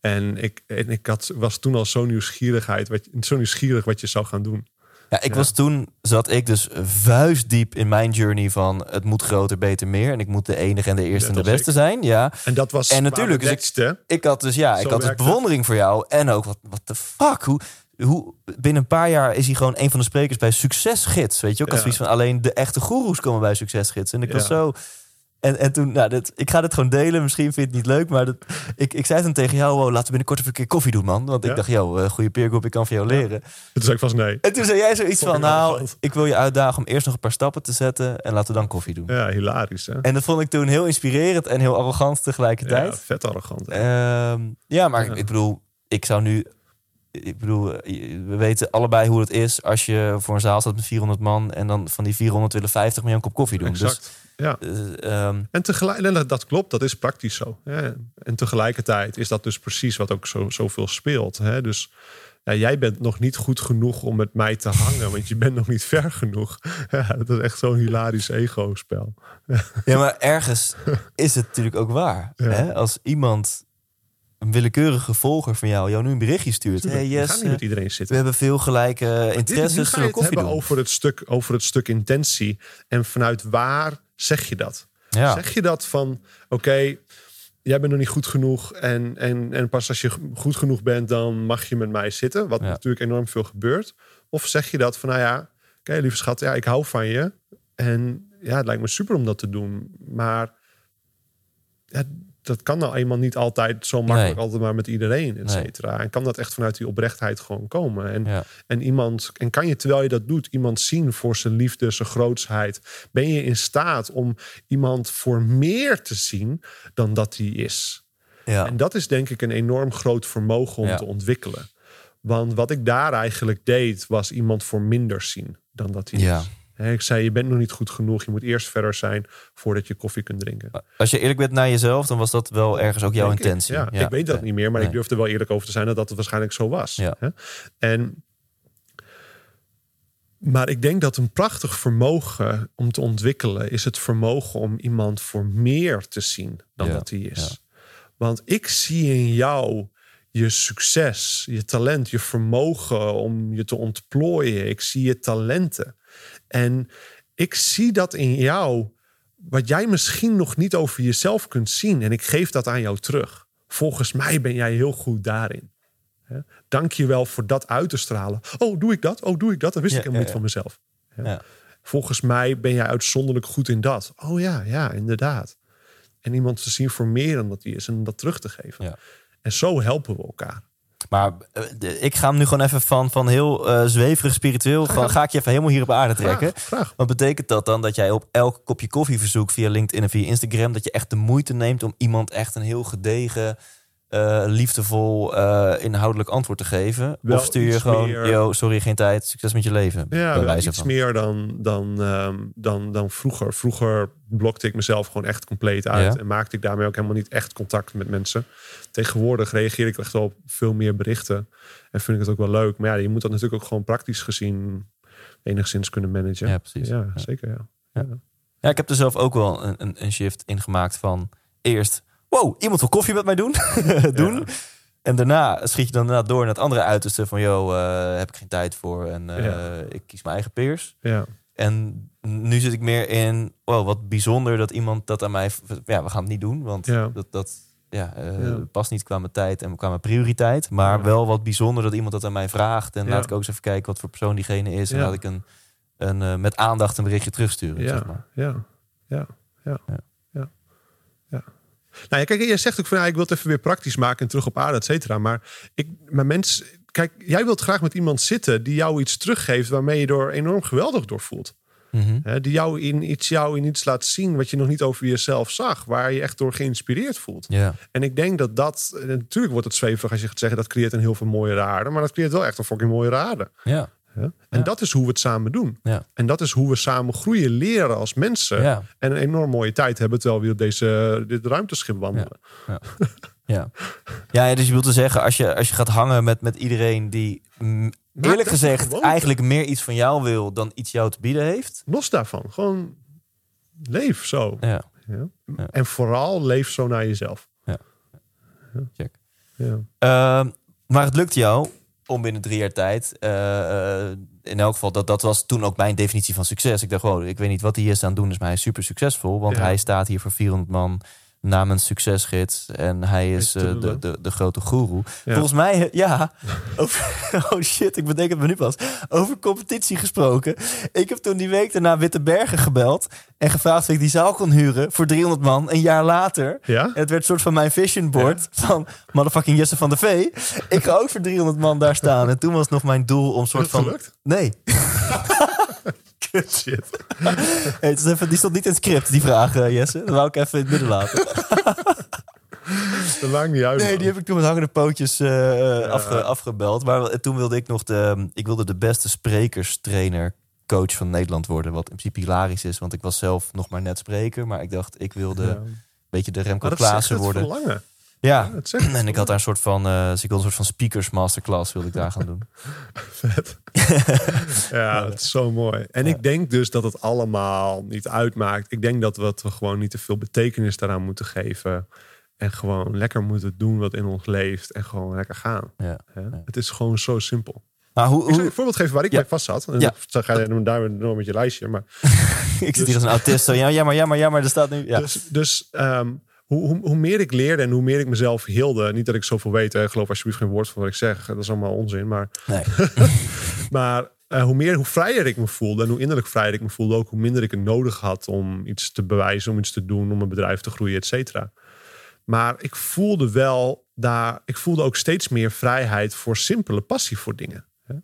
En ik, en ik had, was toen al zo, nieuwsgierigheid, wat, zo nieuwsgierig wat je zou gaan doen. Ja, ik Ja. was toen, zat ik dus vuistdiep in mijn journey van het moet groter, beter, meer. En ik moet de enige en de eerste en de beste ik. zijn. Ja, En dat was En natuurlijk, dus ik- had dus, ja, Zo ik had dus bewondering voor jou. En ook, wat wat de fuck? Hoe, hoe, binnen een paar jaar is hij gewoon een van de sprekers bij Succesgids. Weet je ook? Als Ja. zoiets van alleen de echte goeroes komen bij Succesgids. En ik was zo... En, en toen, nou, dit, ik ga dit gewoon delen. Misschien vind je het niet leuk, maar dat, ik, ik zei toen tegen jou... Wow, laten we binnenkort even een keer koffie doen, man. Want ik Ja. dacht, yo, eh, goede peergroep, ik kan van jou leren. Toen zei ik vast nee. En toen zei jij zoiets van, nou, ik wil je uitdagen om eerst nog een paar stappen te zetten en laten we dan koffie doen. Ja, hilarisch hè. En dat vond ik toen heel inspirerend en heel arrogant Ja, tegelijkertijd. vet arrogant. Ehm, ja, maar Ja. ik bedoel, ik zou nu, ik bedoel, we weten allebei hoe het is als je voor een zaal staat met 400 man en dan van die 400 willen 50 meer een kop koffie doen. exact. Ja. Eh, ehm, En tegelijk, dat, klopt, dat is praktisch zo. Hè. En tegelijkertijd is dat dus precies wat ook zo, zoveel speelt. Hè. Dus ja, jij bent nog niet goed genoeg om met mij te hangen, want je bent nog niet ver genoeg. Ja, dat is echt zo'n hilarisch ego-spel. ja, maar ergens is het natuurlijk ook waar. Ja. Hè? Als iemand een willekeurige volger van jou jou nu een berichtje stuurt. Tuurlijk, hey yes, niet met iedereen we zitten. hebben veel gelijke interesses. nu ga je zullen we het hebben doen? over het, stuk, over het stuk intentie. En vanuit waar zeg je dat? Ja. Zeg je dat van, oké, jij bent nog niet goed genoeg... En, en, en pas als je goed genoeg bent, dan mag je met mij zitten. Wat Ja. natuurlijk enorm veel gebeurt. Of zeg je dat van, nou ja, oké, lieve schat, ja, ik hou van je. En ja, het lijkt me super om dat te doen. Maar ja, dat kan nou eenmaal niet altijd zo makkelijk, Nee. altijd maar met iedereen, et Nee. cetera. En kan dat echt vanuit die oprechtheid gewoon komen. En Ja. en iemand, en kan je terwijl je dat doet, iemand zien voor zijn liefde, zijn grootsheid? Ben je in staat om iemand voor meer te zien dan dat hij is? Ja. En dat is denk ik een enorm groot vermogen om Ja. te ontwikkelen. Want wat ik daar eigenlijk deed, was iemand voor minder zien dan dat hij Ja. is. Ik zei, je bent nog niet goed genoeg. Je moet eerst verder zijn voordat je koffie kunt drinken. Als je eerlijk bent naar jezelf, dan was dat wel ergens ook jouw ik. intentie. Ja, ik weet dat niet meer, maar Nee. ik durf er wel eerlijk over te zijn dat dat het waarschijnlijk zo was. Ja. En, maar ik denk dat een prachtig vermogen om te ontwikkelen is het vermogen om iemand voor meer te zien dan dat hij is. Want ik zie in jou je succes, je talent, je vermogen om je te ontplooien. Ik zie je talenten. En ik zie dat in jou, wat jij misschien nog niet over jezelf kunt zien. En ik geef dat aan jou terug. Volgens mij ben jij heel goed daarin. Dank je wel voor dat uit te stralen. Oh, doe ik dat? Oh, doe ik dat? Dat wist Ja, ik helemaal ja, niet ja. van mezelf. Ja. Volgens mij ben jij uitzonderlijk goed in dat. Oh ja, ja, inderdaad. En iemand te zien voor meer dan dat hij is en dat terug te geven. Ja. En zo helpen we elkaar. Maar eh, de- ik ga hem nu gewoon even van, van heel eh, zweverig spiritueel. Gewoon, ga ik je even helemaal hier op aarde trekken. Wat betekent dat dan? Dat jij op elk kopje koffieverzoek via LinkedIn en via Instagram... dat je echt de moeite neemt om iemand echt een heel gedegen... eh, liefdevol, eh, inhoudelijk antwoord te geven? Wel of stuur je gewoon, meer- yo, sorry, geen tijd, succes met je leven? Ja, wel iets van. meer dan, dan, ehm, dan, dan vroeger. Vroeger blokte ik mezelf gewoon echt compleet uit. Ja. En maakte ik daarmee ook helemaal niet echt contact met mensen. Tegenwoordig reageer ik echt wel op veel meer berichten. En vind ik het ook wel leuk. Maar ja, je moet dat natuurlijk ook gewoon praktisch gezien enigszins kunnen managen. Ja, precies. Ja, Ja. zeker ja. Ja, ik heb er zelf ook wel een, een, een shift in gemaakt van eerst... wow, iemand wil koffie met mij doen? doen. Ja. En daarna schiet je dan inderdaad door naar het andere uiterste van... yo, eh, heb ik geen tijd voor en eh, Ja. ik kies mijn eigen peers. Ja, En nu zit ik meer in, wow, wat bijzonder dat iemand dat aan mij... Ja, we gaan het niet doen, want Ja. dat, dat ja, Ja. past niet qua mijn tijd en qua mijn prioriteit. Maar Ja. wel wat bijzonder dat iemand dat aan mij vraagt. En Ja. laat ik ook eens even kijken wat voor persoon diegene is. En laat ik een, een, eh, met aandacht een berichtje terugsturen, ja, zeg maar. ja, ja, ja, Ja. Nou ja, kijk, jij zegt ook van, ja, ik wil het even weer praktisch maken en terug op aarde, et cetera. Maar ik, mijn mens, kijk, jij wilt graag met iemand zitten die jou iets teruggeeft waarmee je door enorm geweldig door Mhm. Hè, die jou in iets, jou in iets laat zien wat je nog niet over jezelf zag, waar je echt door geïnspireerd voelt. En ik denk dat dat, en natuurlijk wordt het zweverig als je gaat zeggen dat creëert een heel veel mooie aarde, maar dat creëert wel echt een fucking mooie aarde. ja. En Ja. dat is hoe we het samen doen. ja. En dat is hoe we samen groeien, leren als mensen. En een enorm mooie tijd hebben terwijl we op deze, dit ruimteschip wandelen. Ja. ja, dus je wilt te zeggen, als je, als je gaat hangen met, met iedereen die eerlijk gezegd eigenlijk meer iets van jou wil dan iets jou te bieden heeft. Los daarvan. Gewoon leef zo. Ja, Ja. Ja. En vooral leef zo naar jezelf. check. Ja. Ehm, maar het lukt jou om binnen drie jaar tijd. eh, eh, in elk geval, dat, dat was toen ook mijn definitie van succes. Ik dacht gewoon, ik weet niet wat hij is aan het doen, is maar hij is super succesvol. Want hij staat hier voor 400 man namens succesgids. En hij is eh, de, de, de grote goeroe. Ja. Volgens mij, eh, ja. Over, oh shit, ik bedenk het me nu pas. Over competitie gesproken. Ik heb toen die week daarna Witte Bergen gebeld. En gevraagd of ik die zaal kon huren voor 300 man. Een jaar later. Ja? En het werd een soort van mijn vision board van motherfucking Jesse van der Vee. Ik ga ook voor 300 man daar staan. En toen was nog mijn doel om soort van... gelukt? Nee. Kut shit. Hey, het is even, die stond niet in het script, die vraag, eh, Jesse. Dat wou ik even in het midden laten. Dat maakt niet uit. Nee, man. die heb ik toen met hangende pootjes eh, afge- afgebeld. Maar toen wilde ik nog de, ik wilde de beste sprekerstrainer coach van Nederland worden. Wat in principe hilarisch is, want ik was zelf nog maar net spreker. Maar ik dacht, ik wilde Ja. een beetje de Remco Klaassen worden. verlangen. Ja, Het zegt het en ik had daar een soort van, dus ik wilde een soort van speakers masterclass wilde ik daar gaan doen. Vet. ja, het is zo mooi. En ik denk dus dat het allemaal niet uitmaakt. Ik denk dat we, gewoon niet te veel betekenis daaraan moeten geven. En gewoon lekker moeten doen wat in ons leeft. En gewoon lekker gaan. Ja. Het is gewoon zo simpel. Maar hoe, Ik zal een voorbeeld geven waar ik Ja. mee vast zat. En Ja. dan ga je daar door met je lijstje. Maar ik zit hier als een autist. Zo, ja, jammer, jammer, jammer. Er staat nu. Ja. Dus, dus ehm, hoe, hoe, hoe meer ik leerde en hoe meer ik mezelf hielde. Niet dat ik zoveel weet. Hè, geloof alsjeblieft geen woord van wat ik zeg. Dat is allemaal onzin. Maar, Nee. maar eh, hoe meer, hoe vrijer ik me voelde. En hoe innerlijk vrijer ik me voelde. Ook hoe minder ik het nodig had om iets te bewijzen. Om iets te doen. Om een bedrijf te groeien, et cetera. Maar ik voelde wel daar. Ik voelde ook steeds meer vrijheid voor simpele passie voor dingen. hè.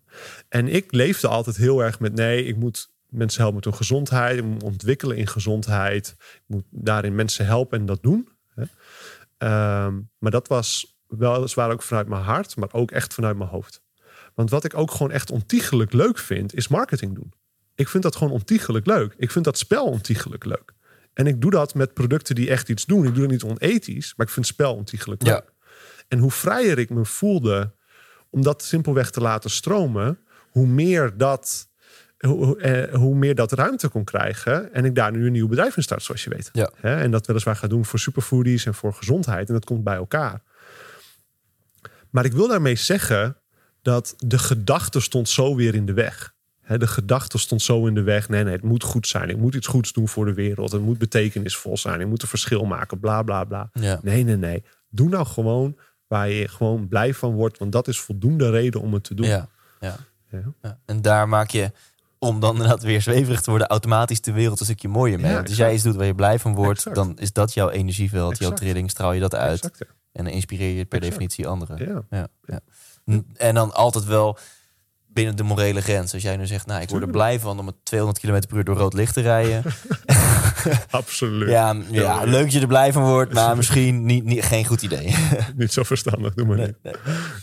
En ik leefde altijd heel erg met nee, ik moet mensen helpen met hun gezondheid. Ik moet ontwikkelen in gezondheid. Ik moet daarin mensen helpen en dat doen. Ehm, maar dat was weliswaar ook vanuit mijn hart, maar ook echt vanuit mijn hoofd. Want wat ik ook gewoon echt ontiegelijk leuk vind, is marketing doen. Ik vind dat gewoon ontiegelijk leuk. Ik vind dat spel ontiegelijk leuk. En ik doe dat met producten die echt iets doen. Ik doe het niet onethisch, maar ik vind het spel ontiegelijk Ja. leuk. En hoe vrijer ik me voelde om dat simpelweg te laten stromen, hoe meer dat, hoe, eh, hoe meer dat ruimte kon krijgen. En ik daar nu een nieuw bedrijf in start, zoals je weet. Ja. Hè, en dat weliswaar ga doen voor superfoodies en voor gezondheid. En dat komt bij elkaar. Maar ik wil daarmee zeggen dat de gedachte stond zo weer in de weg. Hè, de gedachte stond zo in de weg. Nee, nee, het moet goed zijn. Ik moet iets goeds doen voor de wereld. Het moet betekenisvol zijn. Ik moet een verschil maken. Bla, bla, bla. Ja. Nee, nee, nee. Doe nou gewoon waar je gewoon blij van wordt. Want dat is voldoende reden om het te doen. Ja. Ja. Ja. En daar maak je, om dan inderdaad weer zweverig te worden, automatisch de wereld een stukje mooier mee. Ja, Want als jij iets doet waar je blij van wordt, Exact. dan is dat jouw energieveld, jouw trilling, straal je dat uit. Exact, ja. En dan inspireer je per definitie anderen. Ja. En dan altijd wel binnen de morele grens. Als jij nu zegt, nou, ik word er blij van om met 200 km per uur door rood licht te rijden. Absoluut. ja, ja, leuk dat je er blij van wordt, maar misschien niet, niet, geen goed idee. Niet zo verstandig. Doe maar Nee, niet.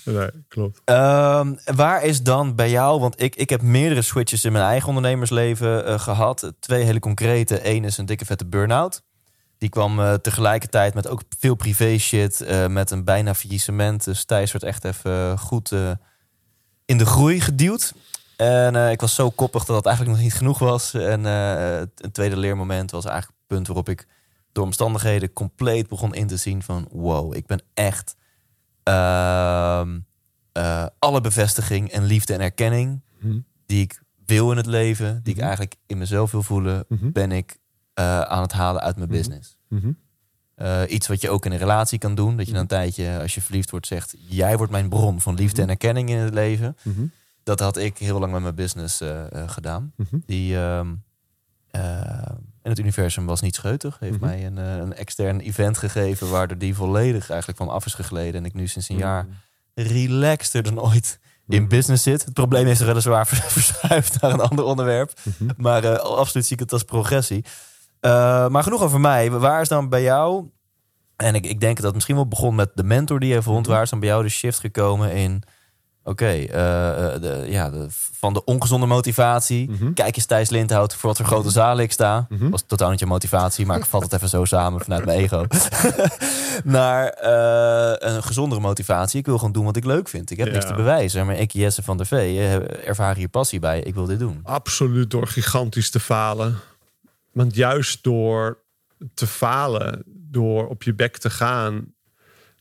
nee. Nee, klopt. Ehm, waar is dan bij jou, want ik, ik heb meerdere switches in mijn eigen ondernemersleven eh, gehad. Twee hele concrete. Eén is een dikke vette burn-out. Die kwam eh, tegelijkertijd met ook veel privé shit, eh, met een bijna faillissement. Dus Thijs werd echt even goed in de groei geduwd. En eh, ik was zo koppig dat dat eigenlijk nog niet genoeg was. En eh, een tweede leermoment was eigenlijk het punt waarop ik door omstandigheden compleet begon in te zien van... wow, ik ben echt ehm, eh, alle bevestiging en liefde en erkenning Mhm. die ik wil in het leven, die ik Mhm. eigenlijk in mezelf wil voelen, Mhm. ben ik aan het halen uit mijn business. Mhm. Eh, iets wat je ook in een relatie kan doen. Dat je een tijdje, als je verliefd wordt, zegt... jij wordt mijn bron van liefde en erkenning in het leven. Mhm. Dat had ik heel lang met mijn business eh, eh, gedaan. Mhm. Die ehm, eh, in het universum was niet scheutig. Heeft Mhm. mij een, een extern event gegeven... waardoor die volledig eigenlijk van af is gegleden. En ik nu sinds een jaar relaxter dan ooit in business zit. Het probleem is weliswaar verschuift naar een ander onderwerp. Mhm. Maar absoluut zie ik het als progressie. Eh, maar genoeg over mij. Waar is dan bij jou... En ik, ik denk dat het misschien wel begon met de mentor die je vond. Mhm. Waar is dan bij jou de shift gekomen in... Oké, eh, eh, ja, de, van de ongezonde motivatie. Mhm. Kijk eens Thijs Lindhout voor wat voor grote zalen ik sta. Mhm. Was totaal niet je motivatie, maar ik vat het even zo samen vanuit mijn ego. Naar een gezondere motivatie. Ik wil gewoon doen wat ik leuk vind. Ik heb niks te bewijzen. Maar ik, Jesse van der Vee, ervaar hier passie bij. Ik wil dit doen. Absoluut door gigantisch te falen. Want juist door te falen, door op je bek te gaan,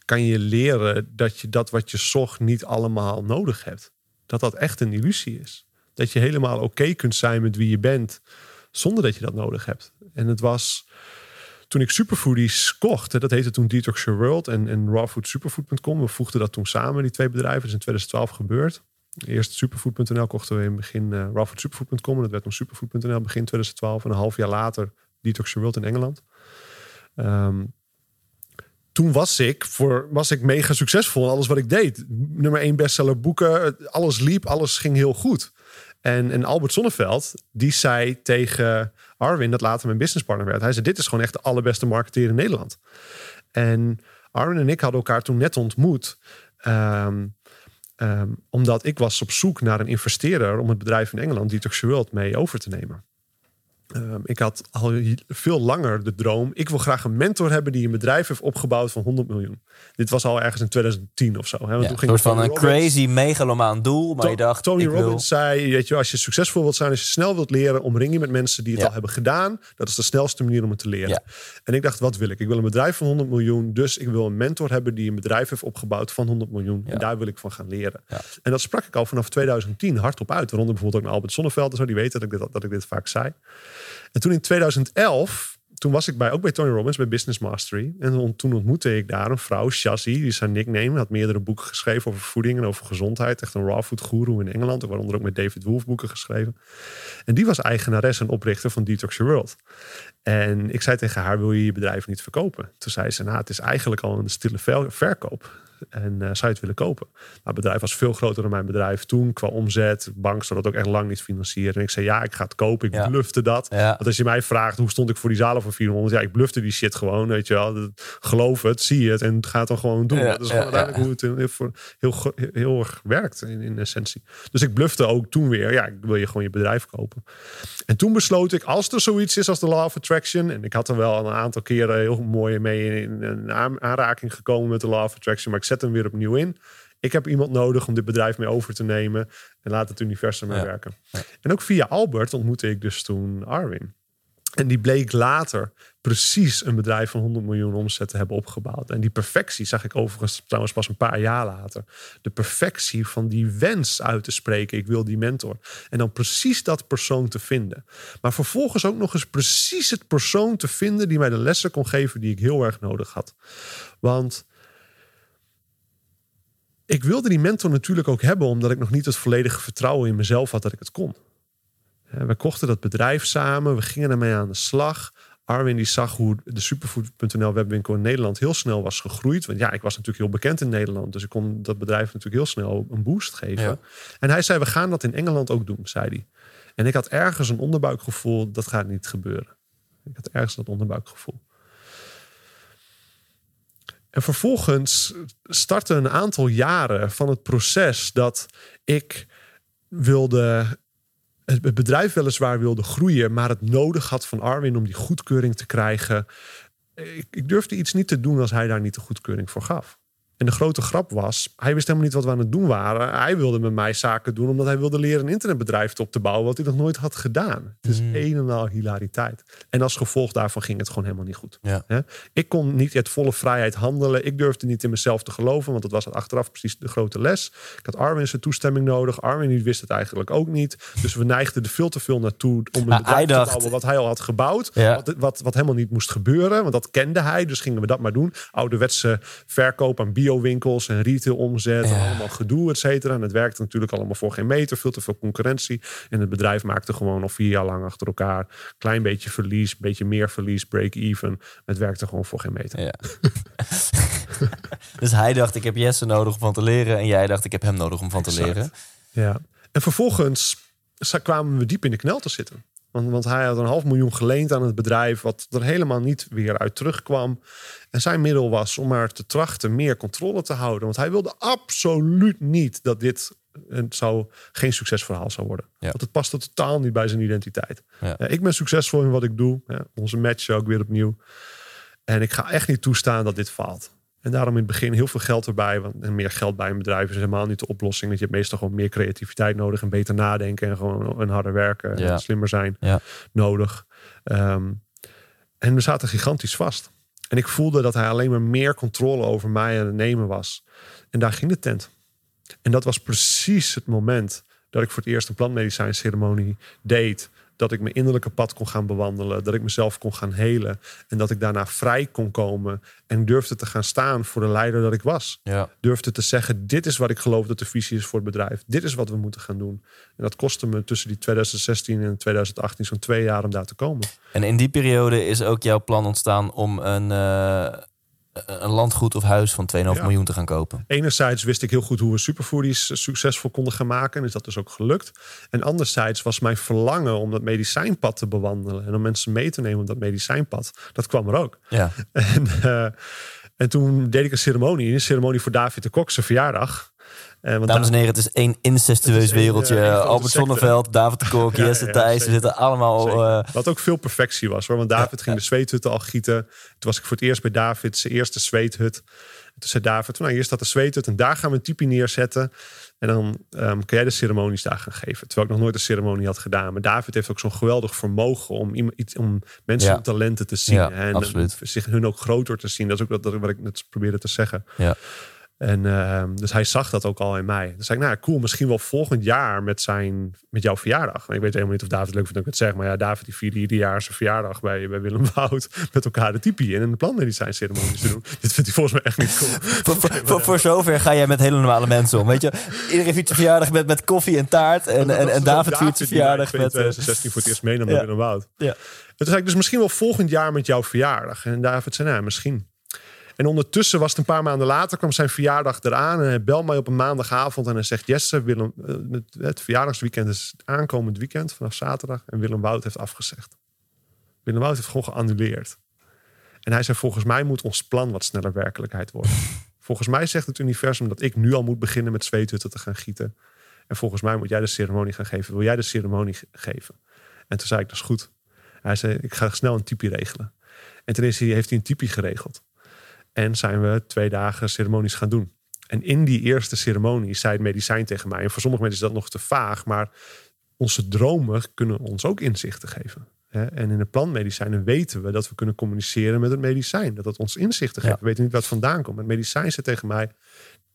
kan je leren dat je dat wat je zocht niet allemaal nodig hebt. Dat dat echt een illusie is. Dat je helemaal oké kunt zijn met wie je bent, zonder dat je dat nodig hebt. En het was toen ik Superfoodies kocht, dat heette toen Detox Your World en, en rawfoodsuperfood.com. We voegden dat toen samen, die twee bedrijven. Dat is in 2012 gebeurd. Eerst superfood.nl kochten we in begin uh, rawfoodsuperfood.com. En dat werd toen superfood.nl begin 2012. En een half jaar later Detox Your World in Engeland. Ehm, toen was ik, voor, was ik mega succesvol in alles wat ik deed. Nummer één bestseller boeken. Alles liep, alles ging heel goed. En, en Albert Sonneveld, die zei tegen Arwin, dat later mijn businesspartner werd. Hij zei, dit is gewoon echt de allerbeste marketeer in Nederland. En Arwin en ik hadden elkaar toen net ontmoet. ehm, ehm, omdat ik was op zoek naar een investeerder om het bedrijf in Engeland, Detox World, mee over te nemen. Ehm, ik had al veel langer de droom. Ik wil graag een mentor hebben die een bedrijf heeft opgebouwd van 100 miljoen. Dit was al ergens in 2010 of zo. Hè? Want Ja, toen een ging soort van Tony een Robbins- crazy megalomaan doel. Maar To- je dacht, Tony wil... Robbins zei, weet je, als je succesvol wilt zijn, als je snel wilt leren, omring je met mensen die het Ja. al hebben gedaan. Dat is de snelste manier om het te leren. Ja. En ik dacht, wat wil ik? Ik wil een bedrijf van 100 miljoen, dus ik wil een mentor hebben die een bedrijf heeft opgebouwd van 100 miljoen. En daar wil ik van gaan leren. En dat sprak ik al vanaf 2010 hardop uit. Waaronder bijvoorbeeld ook naar Albert Sonneveld en zo, die weten dat ik dit, dat ik dit vaak zei. En toen in 2011, toen was ik bij, ook bij Tony Robbins, bij Business Mastery. En toen ontmoette ik daar een vrouw, Shazzy, die is haar nickname. Had meerdere boeken geschreven over voeding en over gezondheid. Echt een raw food guru in Engeland. Waaronder ook met David Wolf boeken geschreven. En die was eigenares en oprichter van Detox Your World. En ik zei tegen haar, wil je je bedrijf niet verkopen? Toen zei ze, nou, het is eigenlijk al een stille ver- verkoop. En eh, zou je het willen kopen? Nou, het bedrijf was veel groter dan mijn bedrijf toen. Qua omzet, bank zou dat ook echt lang niet financieren. En ik zei, ja, ik ga het kopen. Ik Ja. blufte dat. Ja. Want als je mij vraagt, hoe stond ik voor die zalen voor 400? Ja, ik blufte die shit gewoon, weet je wel. Dat- Geloof het, zie het en ga het dan gewoon doen. Ja, dat is gewoon uiteindelijk hoe het heel, voor- heel, erg werkt in, in essentie. Dus ik blufte ook toen weer, ja, ik wil je gewoon je bedrijf kopen. En toen besloot ik, als er zoiets is als de Law of Attraction... en ik had er wel een aantal keren heel mooi mee in een aan- aanraking gekomen met de Law of Attraction... maar ik zet hem weer opnieuw in. Ik heb iemand nodig om dit bedrijf mee over te nemen... en laat het universum mee Ja. werken. En ook via Albert ontmoette ik dus toen Arwin. En die bleek later precies een bedrijf van 100 miljoen omzet te hebben opgebouwd. En die perfectie zag ik overigens trouwens pas een paar jaar later. De perfectie van die wens uit te spreken. Ik wil die mentor. En dan precies dat persoon te vinden. Maar vervolgens ook nog eens precies het persoon te vinden die mij de lessen kon geven die ik heel erg nodig had. Want ik wilde die mentor natuurlijk ook hebben omdat ik nog niet het volledige vertrouwen in mezelf had dat ik het kon. We kochten dat bedrijf samen, we gingen ermee aan de slag. Arwin die zag hoe de superfood.nl webwinkel in Nederland heel snel was gegroeid. Want ja, ik was natuurlijk heel bekend in Nederland. Dus ik kon dat bedrijf natuurlijk heel snel een boost geven. Ja. En hij zei, we gaan dat in Engeland ook doen, zei hij. En ik had ergens een onderbuikgevoel, dat gaat niet gebeuren. Ik had ergens dat onderbuikgevoel. En vervolgens startte een aantal jaren van het proces dat ik wilde het bedrijf weliswaar wilde groeien, maar het nodig had van Arwin om die goedkeuring te krijgen. Ik, ik durfde iets niet te doen als hij daar niet de goedkeuring voor gaf. En de grote grap was, hij wist helemaal niet wat we aan het doen waren. Hij wilde met mij zaken doen omdat hij wilde leren een internetbedrijf op te bouwen, wat hij nog nooit had gedaan. Het is een en al hilariteit. En als gevolg daarvan ging het gewoon helemaal niet goed. Ja. Ik kon niet het volle vrijheid handelen. Ik durfde niet in mezelf te geloven, want dat was achteraf precies de grote les. Ik had Arwin zijn toestemming nodig. Arwin die wist het eigenlijk ook niet. Dus we neigden er veel te veel naartoe om een Maar bedrijf te bouwen wat hij al had gebouwd. Ja. Wat, wat, wat helemaal niet moest gebeuren, want dat kende hij. Dus gingen we dat maar doen. Ouderwetse verkoop aan biowinkels en retail omzet. En allemaal gedoe, et cetera. En het werkte natuurlijk allemaal voor geen meter. Veel te veel concurrentie. En het bedrijf maakte gewoon al vier jaar lang achter elkaar. Klein beetje verlies, beetje meer verlies, break-even. Het werkte gewoon voor geen meter. Ja. dus hij dacht, ik heb Jesse nodig om van te leren. En jij dacht, ik heb hem nodig om van te Exact. leren. Ja. En vervolgens kwamen we diep in de knel te zitten. Want, want hij had een half miljoen geleend aan het bedrijf, wat er helemaal niet weer uit terugkwam. En zijn middel was om maar te trachten meer controle te houden. Want hij wilde absoluut niet dat dit een, zou, geen succesverhaal zou worden. Ja. Want het paste totaal niet bij zijn identiteit. Ja. Ik ben succesvol in wat ik doe. Onze match ook weer opnieuw. En ik ga echt niet toestaan dat dit faalt. En daarom in het begin heel veel geld erbij. Want en meer geld bij een bedrijf is helemaal niet de oplossing. Want je hebt meestal gewoon meer creativiteit nodig. En beter nadenken. En gewoon en harder werken. Ja. En slimmer zijn Ja. nodig. Ehm, en we zaten gigantisch vast. En ik voelde dat hij alleen maar meer controle over mij aan het nemen was. En daar ging de tent. En dat was precies het moment dat ik voor het eerst een plantmedicijnceremonie deed. Dat ik mijn innerlijke pad kon gaan bewandelen. Dat ik mezelf kon gaan helen. En dat ik daarna vrij kon komen. En durfde te gaan staan voor de leider dat ik was. Ja. Durfde te zeggen, dit is wat ik geloof dat de visie is voor het bedrijf. Dit is wat we moeten gaan doen. En dat kostte me tussen die 2016 en 2018 zo'n twee jaar om daar te komen. En in die periode is ook jouw plan ontstaan om een, eh, een landgoed of huis van 2,5 Ja. miljoen te gaan kopen. Enerzijds wist ik heel goed hoe we superfoodies succesvol konden gaan maken. En is dat dus ook gelukt. En anderzijds was mijn verlangen om dat medicijnpad te bewandelen. En om mensen mee te nemen op dat medicijnpad. Dat kwam er ook. Ja. En, eh, en toen deed ik een ceremonie. Een ceremonie voor David de Kok, zijn verjaardag. Eh, want Dames en heren, het is één incestueus is wereldje. eh, grote Albert. Zonneveld, David de Kok, Ja, Jesse ja, Thijs. We zeker. zitten allemaal... Eh, Wat ook veel perfectie was hoor. Want David ging de zweethutten al gieten. Toen was ik voor het eerst bij David, zijn eerste zweethut. Toen zei David, nou hier staat de zweethut en daar gaan we een typie neerzetten. En dan ehm, kan jij de ceremonies daar gaan geven. Terwijl ik nog nooit een ceremonie had gedaan. Maar David heeft ook zo'n geweldig vermogen om, iemand- iets, om mensen hun talenten te zien. En zich hun ook groter te zien. Dat is ook wat, wat ik net probeerde te zeggen. Ja. En ehm, dus hij zag dat ook al in mij. Dus zei ik, nou cool, misschien wel volgend jaar met, zijn, met jouw verjaardag. En ik weet helemaal niet of David het leuk vindt dat ik het zeg. Maar ja, David die vierde ieder jaar zijn verjaardag bij, bij Willem Wout. Met elkaar de typie en een plantmedicijn ceremonies te doen. Dit vindt hij volgens mij echt niet cool. Voor, voor, voor, voor zover ga jij met hele normale mensen om. Weet je, iedereen viert zijn verjaardag met, met koffie en taart. En, en, en David viert zijn verjaardag met... met... eh, 2016 voor het eerst meenam ja. naar Willem Wout. ja. En toen zei ik dus misschien wel volgend jaar met jouw verjaardag. En David zei, nou misschien. En ondertussen was het een paar maanden later, kwam zijn verjaardag eraan. En hij belt mij op een maandagavond en hij zegt... Jesse, Willem, eh, het- verjaardagsweekend is aankomend weekend vanaf zaterdag. En Willem Wout heeft afgezegd. Willem Wout heeft gewoon geannuleerd. En hij zei, volgens mij moet ons plan wat sneller werkelijkheid worden. volgens mij zegt het universum dat ik nu al moet beginnen met zweethutten te gaan gieten. En volgens mij moet jij de ceremonie gaan geven. Wil jij de ceremonie ge- geven? En toen zei ik, dat is goed. Hij zei, ik ga snel een typie regelen. En toen heeft hij een typie geregeld. En zijn we twee dagen ceremonies gaan doen. En in die eerste ceremonie zei het medicijn tegen mij... en voor sommige mensen is dat nog te vaag... maar onze dromen kunnen ons ook inzichten geven. En in de plantmedicijnen weten we dat we kunnen communiceren met het medicijn. Dat het ons inzichten geeft. Ja. We weten niet waar het vandaan komt. Het medicijn zei tegen mij...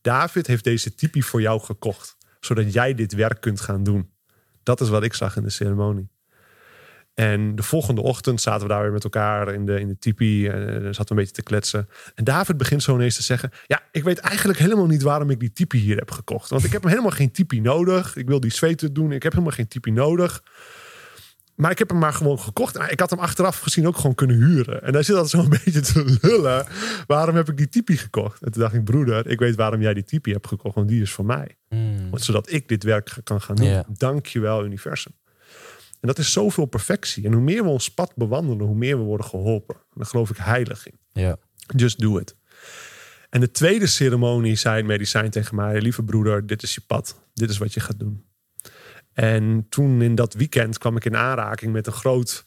David heeft deze typie voor jou gekocht. Zodat jij dit werk kunt gaan doen. Dat is wat ik zag in de ceremonie. En de volgende ochtend zaten we daar weer met elkaar in de, in de tipi. En eh, zaten we een beetje te kletsen. En David begint zo ineens te zeggen... Ja, ik weet eigenlijk helemaal niet waarom ik die tipi hier heb gekocht. Want ik heb helemaal geen tipi nodig. Ik wil die zweten doen. Ik heb helemaal geen tipi nodig. Maar ik heb hem maar gewoon gekocht. En ik had hem achteraf gezien ook gewoon kunnen huren. En hij zit altijd zo'n beetje te lullen. Waarom heb ik die tipi gekocht? En toen dacht ik, broeder, ik weet waarom jij die tipi hebt gekocht. Want die is voor mij. Mm. Want zodat ik dit werk kan gaan doen. Ja. Dank je wel, universum. En dat is zoveel perfectie. En hoe meer we ons pad bewandelen, hoe meer we worden geholpen. En daar geloof ik heilig in. Ja. Just do it. En de tweede ceremonie zei het medicijn tegen mij: Lieve broeder, dit is je pad. Dit is wat je gaat doen. En toen in dat weekend kwam ik in aanraking met een groot,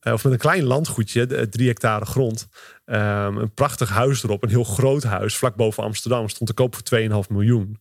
eh, of met een klein landgoedje, de- drie hectare grond. Ehm, een prachtig huis erop, een heel groot huis, vlak boven Amsterdam. Stond te koop voor 2,5 miljoen.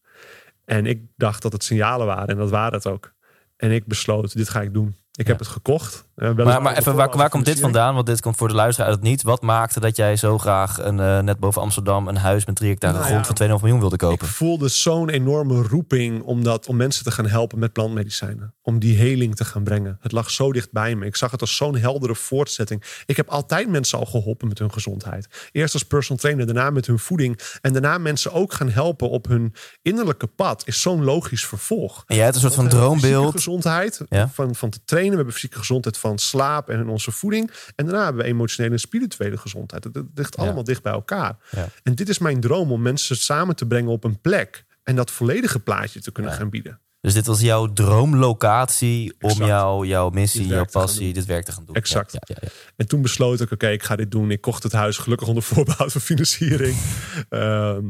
En ik dacht dat het signalen waren en dat waren het ook. En ik besloot, dit ga ik doen. Ik heb het gekocht. Eh, Maar, maar even, waar, waar komt dit vandaan? Want dit komt voor de luisteraar uit het niet. Wat maakte dat jij zo graag een, eh, net boven Amsterdam een huis met drie hectare Nou grond ja. van 2,5 miljoen wilde kopen? Ik voelde zo'n enorme roeping om, dat, om mensen te gaan helpen met plantmedicijnen. Om die heling te gaan brengen. Het lag zo dicht bij me. Ik zag het als zo'n heldere voortzetting. Ik heb altijd mensen al geholpen met hun gezondheid. Eerst als personal trainer, daarna met hun voeding. En daarna mensen ook gaan helpen op hun innerlijke pad. Is zo'n logisch vervolg. En jij hebt een soort van droombeeld. gezondheid Ja. van, van te trainen. We hebben fysieke gezondheid van slaap en onze voeding. En daarna hebben we emotionele en spirituele gezondheid. Het, het ligt Ja. allemaal dicht bij elkaar. Ja. En dit is mijn droom om mensen samen te brengen op een plek. En dat volledige plaatje te kunnen gaan bieden. Dus dit was jouw droomlocatie om Exact. jouw, jouw missie, jouw passie, dit werk te gaan doen. Exact. Ja, ja, ja. En toen besloot ik, oké, ik ga dit doen. Ik kocht het huis, gelukkig onder voorbehoud van financiering. Ehm,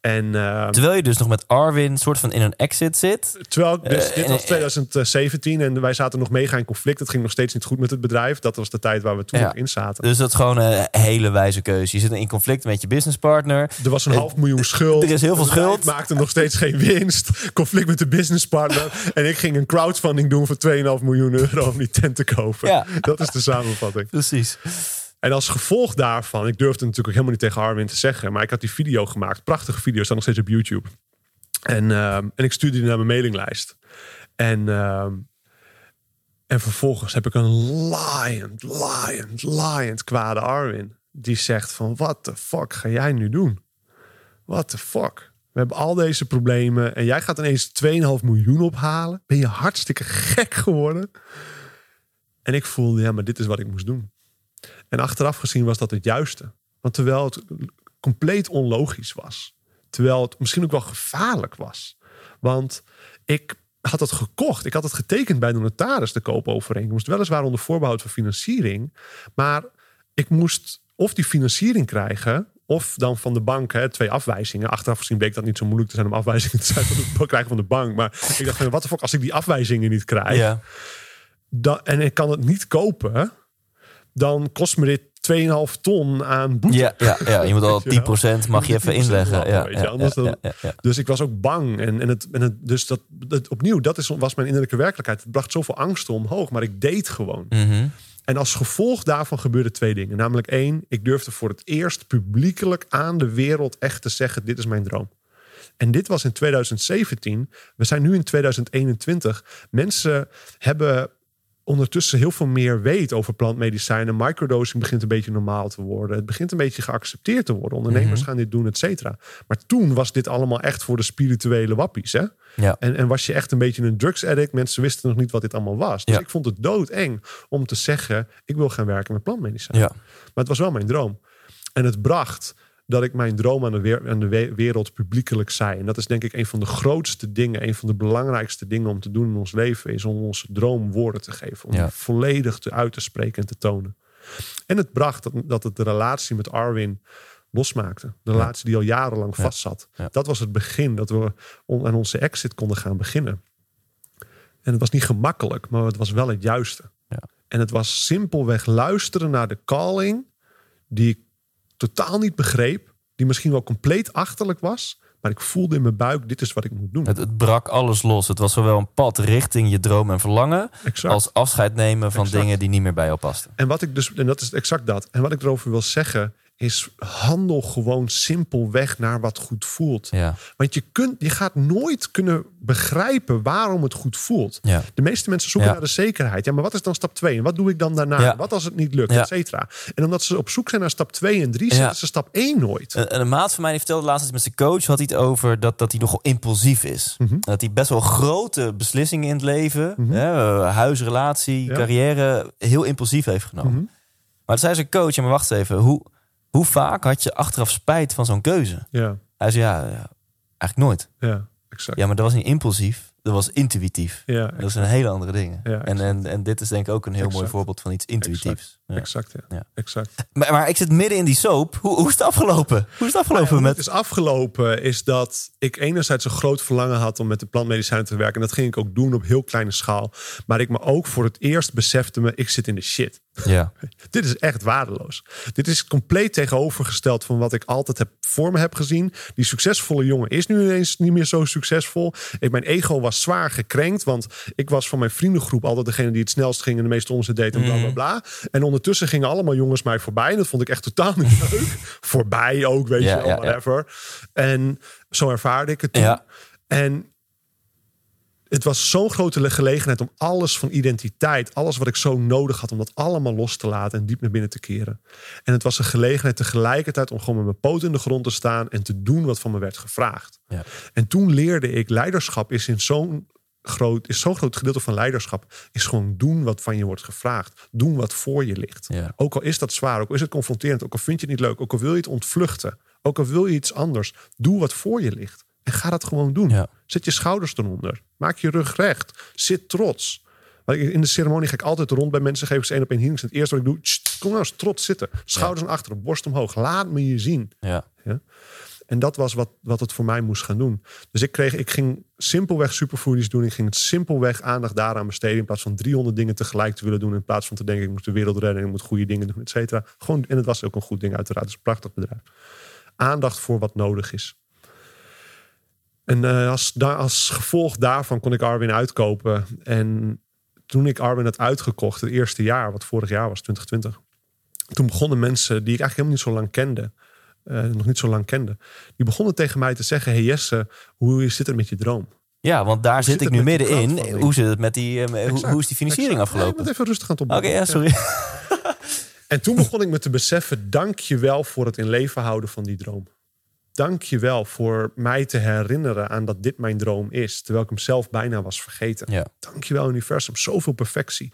en ehm, Terwijl je dus nog met Arwin soort van in een exit zit. Terwijl, ik dus, Eh, dit was 2017 en wij zaten nog mega in conflict. Het ging nog steeds niet goed met het bedrijf. Dat was de tijd waar we toen in zaten. Dus dat is gewoon een hele wijze keuze. Je zit in conflict met je businesspartner. Er was een Eh, half miljoen schuld. er is heel veel schuld. maakte nog steeds geen winst. Conflict met de businesspartner. en ik ging een crowdfunding doen voor 2,5 miljoen euro om die tent te kopen. Ja. Dat is de samenvatting. Precies. En als gevolg daarvan, ik durfde natuurlijk ook helemaal niet tegen Arwin te zeggen, maar ik had die video gemaakt. Prachtige video, staat nog steeds op YouTube. En, ehm, en ik stuurde die naar mijn mailinglijst. En, ehm, en vervolgens heb ik een lion, lion, lion kwade Arwin. Die zegt van, what the fuck ga jij nu doen? What the fuck? We hebben al deze problemen en jij gaat ineens 2,5 miljoen ophalen. Ben je hartstikke gek geworden? En ik voelde, ja, maar dit is wat ik moest doen. En achteraf gezien was dat het juiste. Want terwijl het compleet onlogisch was. Terwijl het misschien ook wel gevaarlijk was. Want ik had het gekocht. Ik had het getekend bij de notaris, de koopovereenkomst. Weliswaar onder voorbehoud van financiering. Maar ik moest of die financiering krijgen... Of dan van de bank, hè, twee afwijzingen. Achteraf gezien bleek dat niet zo moeilijk te zijn om afwijzingen te zijn van het krijgen van de bank. Maar ik dacht, van, wat de fuck, als ik die afwijzingen niet krijg Ja. dan, en ik kan het niet kopen, dan kost me dit 2,5 ton aan boete. Ja, ja, ja, je moet al Weet je wel? 10% mag je even 10% inleggen. Ja, anders dan-. Dus ik was ook bang. En, en, het, en het, dus dat, dat, opnieuw, dat is, was mijn innerlijke werkelijkheid. Het bracht zoveel angsten omhoog, maar ik deed gewoon. Mhm. En als gevolg daarvan gebeurden twee dingen. Namelijk één, ik durfde voor het eerst publiekelijk aan de wereld echt te zeggen: dit is mijn droom. En dit was in 2017. We zijn nu in 2021. Mensen hebben ondertussen heel veel meer weet over plantmedicijnen. Microdosing begint een beetje normaal te worden. Het begint een beetje geaccepteerd te worden. Ondernemers gaan dit doen, et cetera. Maar toen was dit allemaal echt voor de spirituele wappies. Hè? Ja. En, en was je echt een beetje een drugs addict. Mensen wisten nog niet wat dit allemaal was. Dus Ja. ik vond het doodeng om te zeggen... ik wil gaan werken met plantmedicijnen. Ja. Maar het was wel mijn droom. En het bracht dat ik mijn droom aan de, weer- aan de we- wereld publiekelijk zei. En dat is denk ik een van de grootste dingen... een van de belangrijkste dingen om te doen in ons leven... is om onze droom woorden te geven. Om Ja. volledig te uit te spreken en te tonen. En het bracht dat, dat het de relatie met Arwin losmaakte. De relatie die al jarenlang vastzat. Ja. Dat was het begin dat we aan onze exit konden gaan beginnen. En het was niet gemakkelijk, maar het was wel het juiste. Ja. En het was simpelweg luisteren naar de calling die ik totaal niet begreep, die misschien wel compleet achterlijk was, maar ik voelde in mijn buik: dit is wat ik moet doen. Het, het brak alles los. Het was zowel een pad richting je droom en verlangen... Exact. als afscheid nemen van Exact. dingen die niet meer bij jou pasten. En wat ik dus, en dat is exact dat. En wat ik erover wil zeggen, is handel gewoon simpelweg naar wat goed voelt. Ja. Want je, kunt, je gaat nooit kunnen begrijpen waarom het goed voelt. Ja. De meeste mensen zoeken Ja. naar de zekerheid. Ja, maar wat is dan stap 2? En wat doe ik dan daarna? Wat als het niet lukt? Et cetera. En omdat ze op zoek zijn naar stap 2 en 3, Ja. zetten ze stap 1 nooit. Een, een maat van mij die vertelde laatst iets met zijn coach. Had hij het over dat, dat hij nogal impulsief is. Mhm. Dat hij best wel grote beslissingen in het leven, hè, eh, huis, relatie, carrière, heel impulsief heeft genomen. Mhm. Maar toen zei zijn coach, ja, maar wacht even. Hoe, hoe vaak had je achteraf spijt van zo'n keuze? Ja, Hij zei, ja, ja, eigenlijk nooit. ja, exact. Ja, maar dat was niet impulsief, dat was intuïtief. Ja, Dat zijn hele andere dingen. Ja, en, en, en dit is denk ik ook een heel mooi voorbeeld van iets intuïtiefs. Ja. exact. Ja. Ja. exact. Maar, maar ik zit midden in die soap. Hoe, hoe is het afgelopen? Hoe is het afgelopen Hoe met... het is afgelopen is dat ik enerzijds een groot verlangen had om met de plantmedicijnen te werken. En dat ging ik ook doen op heel kleine schaal. Maar ik me ook voor het eerst besefte me, ik zit in de shit. Ja, Dit is echt waardeloos. Dit is compleet tegenovergesteld van wat ik altijd heb voor me heb gezien. Die succesvolle jongen is nu ineens niet meer zo succesvol. Ik, mijn ego was zwaar gekrenkt, want ik was van mijn vriendengroep altijd degene die het snelst ging en de meeste omzet deed en bla bla bla. En ondertussen gingen allemaal jongens mij voorbij en dat vond ik echt totaal niet leuk. voorbij ook, weet Ja, je wel, ja, ja. whatever. En zo ervaarde ik het toen. Ja. En het was zo'n grote gelegenheid om alles van identiteit, alles wat ik zo nodig had, om dat allemaal los te laten en diep naar binnen te keren. En het was een gelegenheid tegelijkertijd om gewoon met mijn poot in de grond te staan en te doen wat van me werd gevraagd. ja. En toen leerde ik, leiderschap is in zo'n groot, is zo'n groot gedeelte van leiderschap, is gewoon doen wat van je wordt gevraagd. Doen wat voor je ligt. Ja. Ook al is dat zwaar, ook al is het confronterend, ook al vind je het niet leuk, ook al wil je het ontvluchten, ook al wil je iets anders, doe wat voor je ligt. En ga dat gewoon doen. Ja. Zet je schouders eronder. Maak je rug recht. Zit trots. In de ceremonie ga ik altijd rond bij mensen. Geef ik ze één op één healings. En het eerste wat ik doe, tst, kom nou eens trots zitten. Schouders naar achteren, borst omhoog. Laat me je zien. ja. En dat was wat, wat het voor mij moest gaan doen. Dus ik, kreeg, ik ging simpelweg superfoodies doen. Ik ging het simpelweg aandacht daaraan besteden. In plaats van 300 dingen tegelijk te willen doen. In plaats van te denken, ik moet de wereld redden. Ik moet goede dingen doen, et cetera. Gewoon, en het was ook een goed ding uiteraard. Het is een prachtig bedrijf. Aandacht voor wat nodig is. En eh, als, daar, als gevolg daarvan kon ik Arwin uitkopen. En toen ik Arwin had uitgekocht, het eerste jaar, wat vorig jaar was, 2020. Toen begonnen mensen die ik eigenlijk helemaal niet zo lang kende, eh, nog niet zo lang kende, die begonnen tegen mij te zeggen: Hey Jesse, hoe zit het met je droom? Ja, want daar zit zit ik nu middenin. Hoe zit het met die... eh, hoe, Exact, hoe is die financiering exact. Afgelopen? even rustig aan het Oké, opbouwen. ja, sorry. En toen begon ik me te beseffen: dank je wel voor het in leven houden van die droom. Dank je wel voor mij te herinneren aan dat dit mijn droom is, terwijl ik hem zelf bijna was vergeten. Dank je wel, universum. Zoveel perfectie.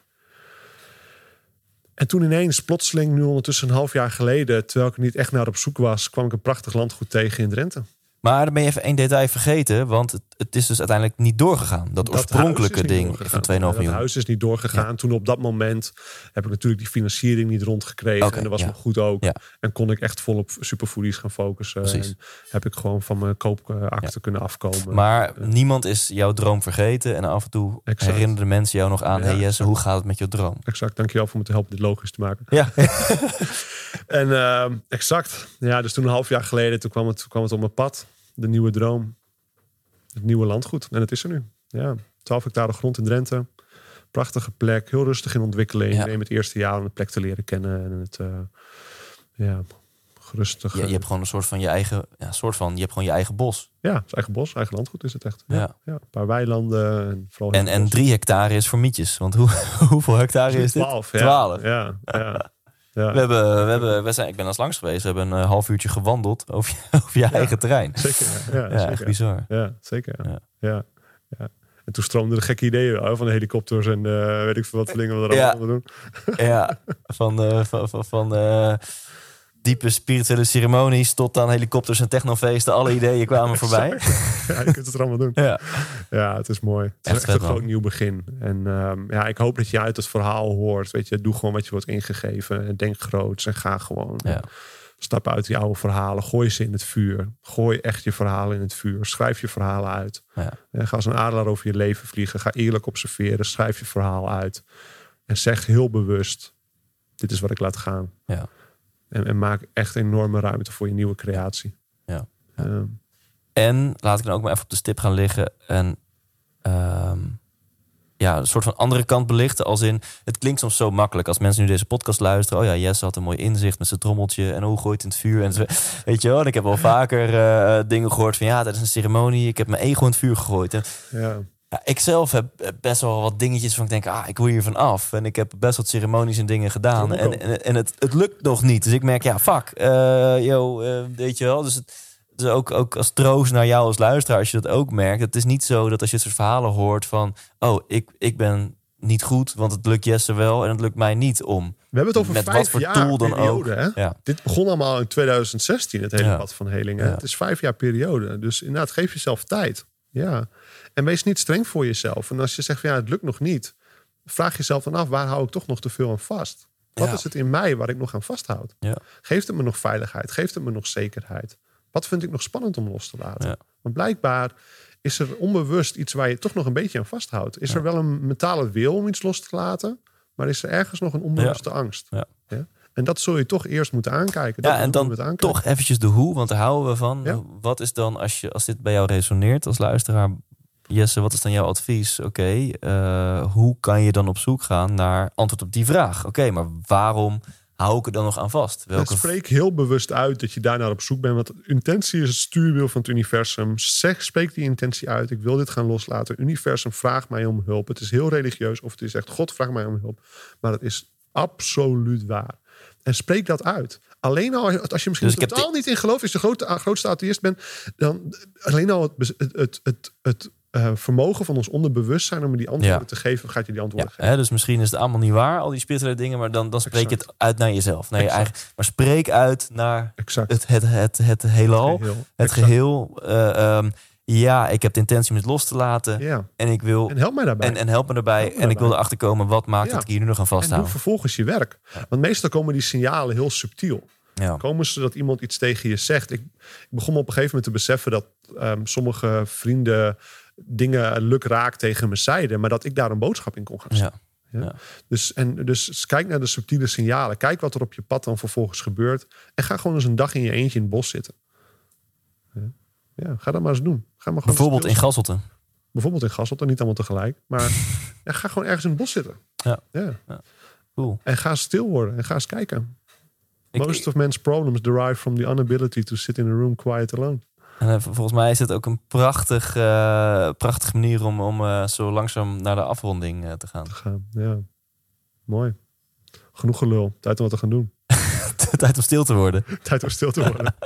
En toen ineens, plotseling, nu ondertussen een half jaar geleden, terwijl ik er niet echt naar op zoek was, kwam ik een prachtig landgoed tegen in Drenthe. Maar dan ben je even één detail vergeten. Want het, het is dus uiteindelijk niet doorgegaan. Dat, Dat oorspronkelijke ding van 2,5 Ja, miljoen. Dat huis is niet doorgegaan. Toen op dat moment heb ik natuurlijk die financiering niet rondgekregen. Oké, en dat was ja. me goed ook. Ja. En kon ik echt vol op superfoodies gaan focussen. Precies. En heb ik gewoon van mijn koopakte kunnen afkomen. Maar niemand is jouw droom vergeten. En af en toe Exact. herinneren mensen jou nog aan... Hey Jesse, hoe gaat het met je droom? Exact, dankjewel voor me te helpen dit logisch te maken. Ja, En ehm, exact. Ja, dus toen een half jaar geleden, toen kwam het, toen kwam het op mijn pad. De nieuwe droom. Het nieuwe landgoed. En het is er nu. Ja, 12 hectare grond in Drenthe. Prachtige plek. Heel rustig in ontwikkeling. Ja. Neem het eerste jaar om de plek te leren kennen. En het, eh, ja, rustig. je, je hebt gewoon een soort van je eigen... Ja, soort van, je hebt gewoon je eigen bos. Ja, het is eigen bos, eigen landgoed is het echt. Ja. Ja, ja. een paar weilanden. En, vooral En, en drie hectare is voor mietjes. Want hoe, hoeveel hectare is dit? 12. Ja. 12. Ja, ja, ja. We hebben, we hebben, we zijn, ik ben als langs geweest. We hebben een eh, half uurtje gewandeld over je, over je eigen terrein. Zeker. Ja, ja, Ja, echt zeker. bizar. Ja, zeker. Ja. Ja. Ja. Ja. En toen stroomden de gekke ideeën van de helikopters en eh, weet ik veel wat voor dingen we er Ja. allemaal doen. Ja, van, eh, van, van, van eh, diepe spirituele ceremonies tot aan helikopters en technofeesten. Alle ideeën kwamen voorbij. ja, je kunt het er allemaal doen. Ja, Ja, het is mooi. Het is Echt echt, vet, een groot nieuw begin. En ehm, ja, ik hoop dat je uit het verhaal hoort. Weet je, doe gewoon wat je wordt ingegeven. En denk groots en ga gewoon. ja. Stap uit die oude verhalen. Gooi ze in het vuur. Gooi echt je verhalen in het vuur. Schrijf je verhalen uit. ja. En ga als een adelaar over je leven vliegen. Ga eerlijk observeren. Schrijf je verhaal uit. En zeg heel bewust: dit is wat ik laat gaan. ja. En, en maak echt enorme ruimte voor je nieuwe creatie. Ja. Ehm, En laat ik dan ook maar even op de stip gaan liggen. En ehm, ja, een soort van andere kant belichten. Als in, het klinkt soms zo makkelijk als mensen nu deze podcast luisteren. Oh ja, Jesse had een mooi inzicht met zijn trommeltje. En hoe gooit in het vuur. En zo. Weet je wel, en ik heb wel vaker eh, dingen gehoord van ja, tijdens een ceremonie. Ik heb mijn ego in het vuur gegooid. En, ja. Ja, ik zelf heb best wel wat dingetjes van ik denk, ah, ik wil hier van af. En ik heb best wat ceremonies en dingen gedaan. En, en, en het, het lukt nog niet. Dus ik merk, ja, fuck. yo, eh, weet je wel. Dus, het, dus ook, ook als troost naar jou als luisteraar, als je dat ook merkt. Het is niet zo dat als je het soort verhalen hoort van, oh, ik, ik ben niet goed, want het lukt Jesse wel en het lukt mij niet om. We hebben het over Met wat vijf voor jaar tool dan periode. ook. Hè? Ja. Dit begon allemaal in 2016, het hele Ja. pad van heling. Hè? Ja. Het is vijf jaar periode. Dus inderdaad, geef jezelf tijd. Ja. En wees niet streng voor jezelf. En als je zegt van ja, het lukt nog niet. Vraag jezelf dan af, waar hou ik toch nog te veel aan vast? Wat Ja. is het in mij waar ik nog aan vasthoud? Ja. Geeft het me nog veiligheid? Geeft het me nog zekerheid? Wat vind ik nog spannend om los te laten? Ja. Want blijkbaar is er onbewust iets waar je toch nog een beetje aan vasthoudt. Is er wel een mentale wil om iets los te laten, maar is er ergens nog een onbewuste angst? Ja. En dat zul je toch eerst moeten aankijken. Ja, en dan aankijken. toch eventjes de hoe, want daar houden we van. Wat is dan, als, je, als dit bij jou resoneert als luisteraar... Jesse, wat is dan jouw advies? Oké, eh, hoe kan je dan op zoek gaan naar antwoord op die vraag? Oké, maar waarom hou ik er dan nog aan vast? Welke spreek heel bewust uit dat je daarnaar op zoek bent. Want intentie is het stuurwiel van het universum. Zeg, spreek die intentie uit. Ik wil dit gaan loslaten. Universum vraagt mij om hulp. Het is heel religieus of het is echt God vraagt mij om hulp. Maar het is absoluut waar. En spreek dat uit. Alleen al als je misschien Dus ik heb totaal niet in gelooft, als je de grote, grootste atheïst bent, dan alleen al het, het, het, het, het eh, vermogen van ons onderbewustzijn om die antwoorden Ja. te geven, gaat je die ja, antwoorden geven. hè, dus misschien is het allemaal niet waar, al die spirituele dingen, maar dan, dan spreek je het uit naar jezelf. Exact. eigen, maar spreek uit naar Exact. het, het, het, het heelal, Geheel. het geheel. eh, ehm, ja, ik heb de intentie om het los te laten Ja. en ik wil En help mij daarbij. En, en help me. Help me en ik wil daarbij. erachter komen wat maakt Ja. dat ik hier nu nog aan en doe vasthoud. vervolgens je werk. Want meestal komen die signalen heel subtiel. Ja. Komen ze dat iemand iets tegen je zegt? Ik, ik begon op een gegeven moment te beseffen dat ehm, sommige vrienden dingen lukraak tegen me zeiden, maar dat ik daar een boodschap in kon gaan zien. Ja. Dus, en, dus kijk naar de subtiele signalen. Kijk wat er op je pad dan vervolgens gebeurt. En ga gewoon eens een dag in je eentje in het bos zitten. Ja, ja ga dat maar eens doen. Ga maar gewoon Bijvoorbeeld in Gasselten. Bijvoorbeeld in Gasselt, niet allemaal tegelijk. Maar ja, ga gewoon ergens in het bos zitten. Ja. ja. Cool. En ga stil worden en ga eens kijken. Ik- Most of men's problems derive from the inability to sit in a room quiet alone. En, eh, volgens mij is het ook een prachtig, eh, prachtige manier om, om eh, zo langzaam naar de afronding te gaan. Te gaan. Ja, mooi. Genoeg gelul. Tijd om wat te gaan doen. Tijd om stil te worden. Tijd om stil te worden.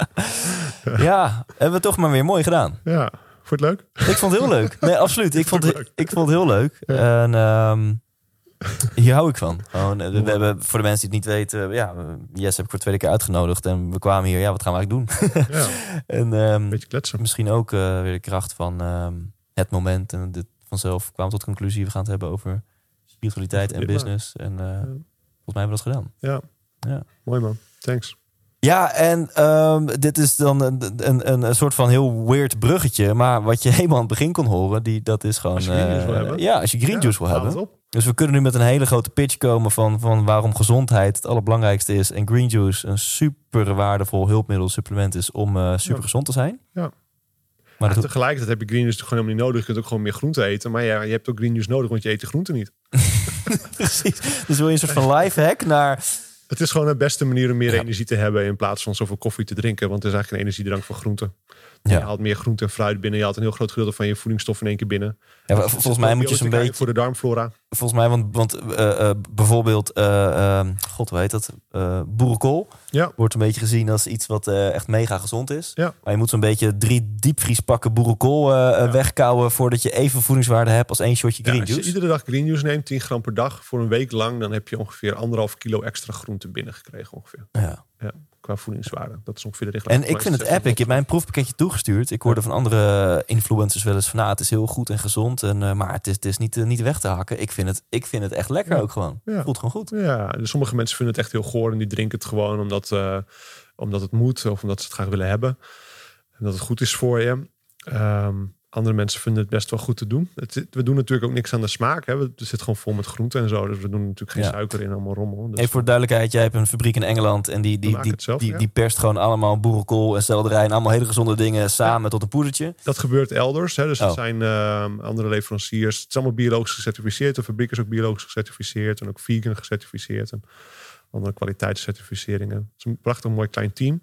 Ja, hebben we toch maar weer mooi gedaan. ja, vond je het leuk? Ik vond het heel leuk. Nee, absoluut. Ik vond, het- ik vond het heel leuk. En ehm, hier hou ik van. Gewoon, eh, we hebben, voor de mensen die het niet weten, ja, Jess heb ik voor de tweede keer uitgenodigd. En we kwamen hier, ja, wat gaan we eigenlijk doen? Ja, en ehm, een beetje kletsen. misschien ook eh, weer de kracht van... ehm, het moment. En dit vanzelf kwamen tot de conclusie, we gaan het hebben over spiritualiteit en business. En eh, volgens mij hebben we dat gedaan. Ja. Ja. Mooi man. Thanks. Ja, en ehm, dit is dan een, een, een, soort van heel weird bruggetje. Maar wat je helemaal aan het begin kon horen, die, dat is gewoon... Als je green juice wil eh, hebben. Ja, als je green juice wil hebben. Dus we kunnen nu met een hele grote pitch komen van, van waarom gezondheid het allerbelangrijkste is. En green juice een super waardevol hulpmiddel, supplement is om eh, super Ja. gezond te zijn. Ja. Maar Maar dat, tegelijkertijd heb je green juice gewoon helemaal niet nodig. Je kunt ook gewoon meer groente eten. Maar ja, je hebt ook green juice nodig, want je eet de groente niet. precies. Dus wil je een soort van life hack naar... Het is gewoon de beste manier om meer Ja. energie te hebben in plaats van zoveel koffie te drinken. Want het is eigenlijk een energiedrank van Je haalt meer groente en fruit binnen. Je haalt een heel groot gedeelte van je voedingsstof in één keer binnen. Ja, vol- volgens mij moet je zo'n beetje... Voor de darmflora. Volgens mij, want, want eh, eh, bijvoorbeeld... eh, eh, God, heet dat? Boerenkool Ja. wordt een beetje gezien als iets wat echt mega gezond is. Ja. Maar je moet zo'n beetje drie diepvriespakken boerenkool Ja. wegkouwen... voordat je even voedingswaarde hebt als één shotje green als je juice. iedere dag green juice neemt, 10 gram per dag, voor een week lang, dan heb je ongeveer anderhalf kilo extra groente binnengekregen ongeveer. Ja. Qua voedingswaarde. Dat is ongeveer de richtlijn. En ik vind het epic. Ik heb mijn proefpakketje toegestuurd. Ik hoorde van andere influencers wel eens van... Nou, het is heel goed en gezond. En, eh, maar het is, het is niet, eh, niet weg te hakken. Ik vind het, ik vind het echt lekker Ja. ook gewoon. Ja. Voelt gewoon goed. Ja, dus sommige mensen vinden het echt heel goor en die drinken het gewoon omdat, eh, omdat het moet of omdat ze het graag willen hebben. En dat het goed is voor je. Ehm, andere mensen vinden het best wel goed te doen. Het, we doen natuurlijk ook niks aan de smaak. Hè. We- Het zit gewoon vol met groenten en zo. Dus we doen natuurlijk geen Ja. suiker in, allemaal rommel. Dus Even voor de duidelijkheid. Jij hebt een fabriek in Engeland. En die, die, die, zelf, die, ja. die perst gewoon allemaal boerenkool en selderij. En allemaal hele gezonde dingen samen tot een poedertje. Dat gebeurt elders. Hè. Dus het Oh. zijn ehm, andere leveranciers. Het is allemaal biologisch gecertificeerd. De fabriek is ook biologisch gecertificeerd. En ook vegan gecertificeerd. En andere kwaliteitscertificeringen. Het is een prachtig mooi klein team.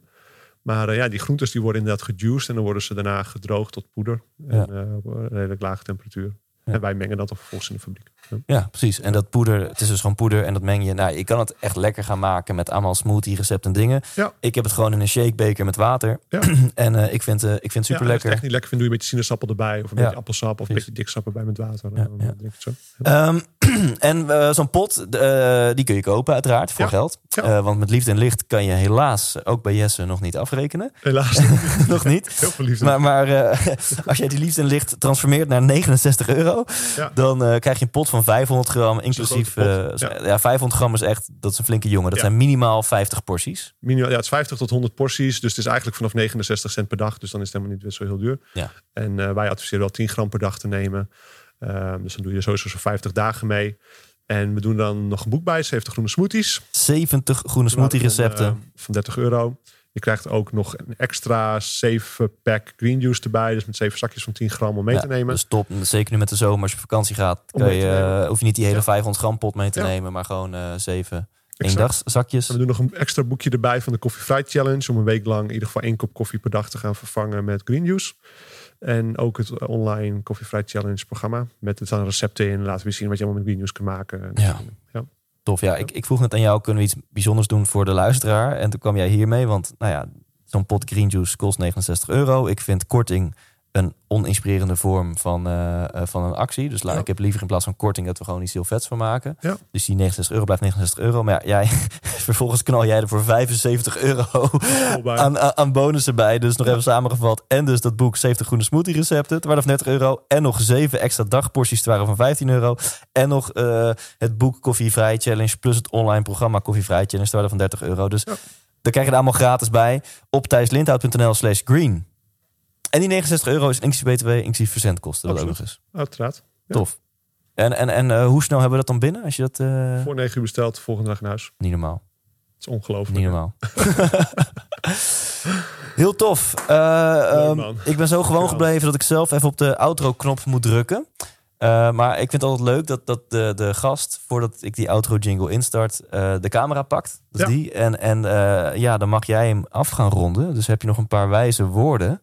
Maar eh, ja, die groentes die worden inderdaad gejuiced. En dan worden ze daarna gedroogd tot poeder. En Ja. eh, op een redelijk lage temperatuur. Ja. En wij mengen dat dan vervolgens in de fabriek. Ja. Ja, precies. En dat poeder, het is dus gewoon poeder. En dat meng je. Nou, je kan het echt lekker gaan maken met allemaal smoothie recepten en dingen. Ja. Ik heb het gewoon in een shakebeker met water. Ja. en eh, ik, vind, eh, ik vind het super Ja, als je lekker. het echt niet lekker vindt, doe je een beetje sinaasappel erbij. Of een beetje appelsap. Of een beetje diksap erbij met water. Dan ja. drink je het zo. Ehm, en eh, zo'n pot, eh, die kun je kopen uiteraard voor Ja. geld. Ja. Eh, want met liefde en licht kan je helaas ook bij Jesse nog niet afrekenen. Helaas. nog niet. Heel veel liefde. Maar, maar als jij die liefde en licht transformeert naar 69 euro, Ja. dan krijg je een pot van 500 gram, inclusief. ja. 500 gram is echt, dat is een flinke jongen. Dat zijn minimaal 50 porties. Minimaal, ja, het is 50 tot 100 porties. Dus het is eigenlijk vanaf 69 cent per dag. Dus dan is het helemaal niet zo heel duur. Ja. En wij adviseren wel 10 gram per dag te nemen. Ehm, dus dan doe je sowieso zo'n 50 dagen mee. En we doen dan nog een boek bij, 70 groene smoothies. 70 groene smoothie recepten. Van, eh, van 30 euro. Je krijgt ook nog een extra 7 pack green juice erbij. Dus met 7 zakjes van 10 gram om mee Ja, te nemen. Dus top. Zeker nu met de zomer, als je op vakantie gaat, kan je, eh, hoef je niet die hele Ja. 500 gram pot mee te Ja. nemen, maar gewoon eh zeven Exact. eendagszakjes. En we doen nog een extra boekje erbij van de Coffee Fried Challenge. Om een week lang in ieder geval één kop koffie per dag te gaan vervangen met green juice. En ook het online Coffee Challenge programma. Met het dan recepten in. Laten we zien wat je allemaal met green juice kan maken. Ja. ja. Tof, ja. Ik, ik vroeg net aan jou, kunnen we iets bijzonders doen voor de luisteraar? En toen kwam jij hiermee, want nou ja, zo'n pot green juice kost 69 euro. Ik vind korting een oninspirerende vorm van, eh, eh, van een actie. Dus la- Ja. ik heb liever in plaats van korting dat we gewoon iets heel vets van maken. Ja. Dus die 69 euro blijft 69 euro. Maar ja, jij, vervolgens knal jij er voor 75 euro aan, aan, aan bonussen bij. Dus nog even samengevat. En dus dat boek 70 groene smoothie recepten. Het waren van 30 euro. En nog 7 extra dagporties. Het waren van 15 euro. En nog eh, het boek Koffievrij Challenge. Plus het online programma Koffievrij Challenge. Het waren van 30 euro. Dus daar krijg je er allemaal gratis bij. Op thijslindhout.nl slash green. En die 69 euro is inclusief btw, inclusief verzendkosten. Dat ook nog Absoluut. eens. Uiteraard. Ja. Tof. En, en, en eh, hoe snel hebben we dat dan binnen? Als je dat... eh, Voor 9 uur besteld, volgende dag in huis. Niet normaal. Het is ongelooflijk. Niet normaal. Heel tof. Eh, ehm, ik ben zo gewoon gebleven dat ik zelf even op de outro-knop moet drukken. Maar ik vind het altijd leuk dat, dat de, de gast, voordat ik die outro-jingle instart, de camera pakt. Dat is Ja. die. En, en ja, dan mag jij hem af gaan ronden. Dus heb je nog een paar wijze woorden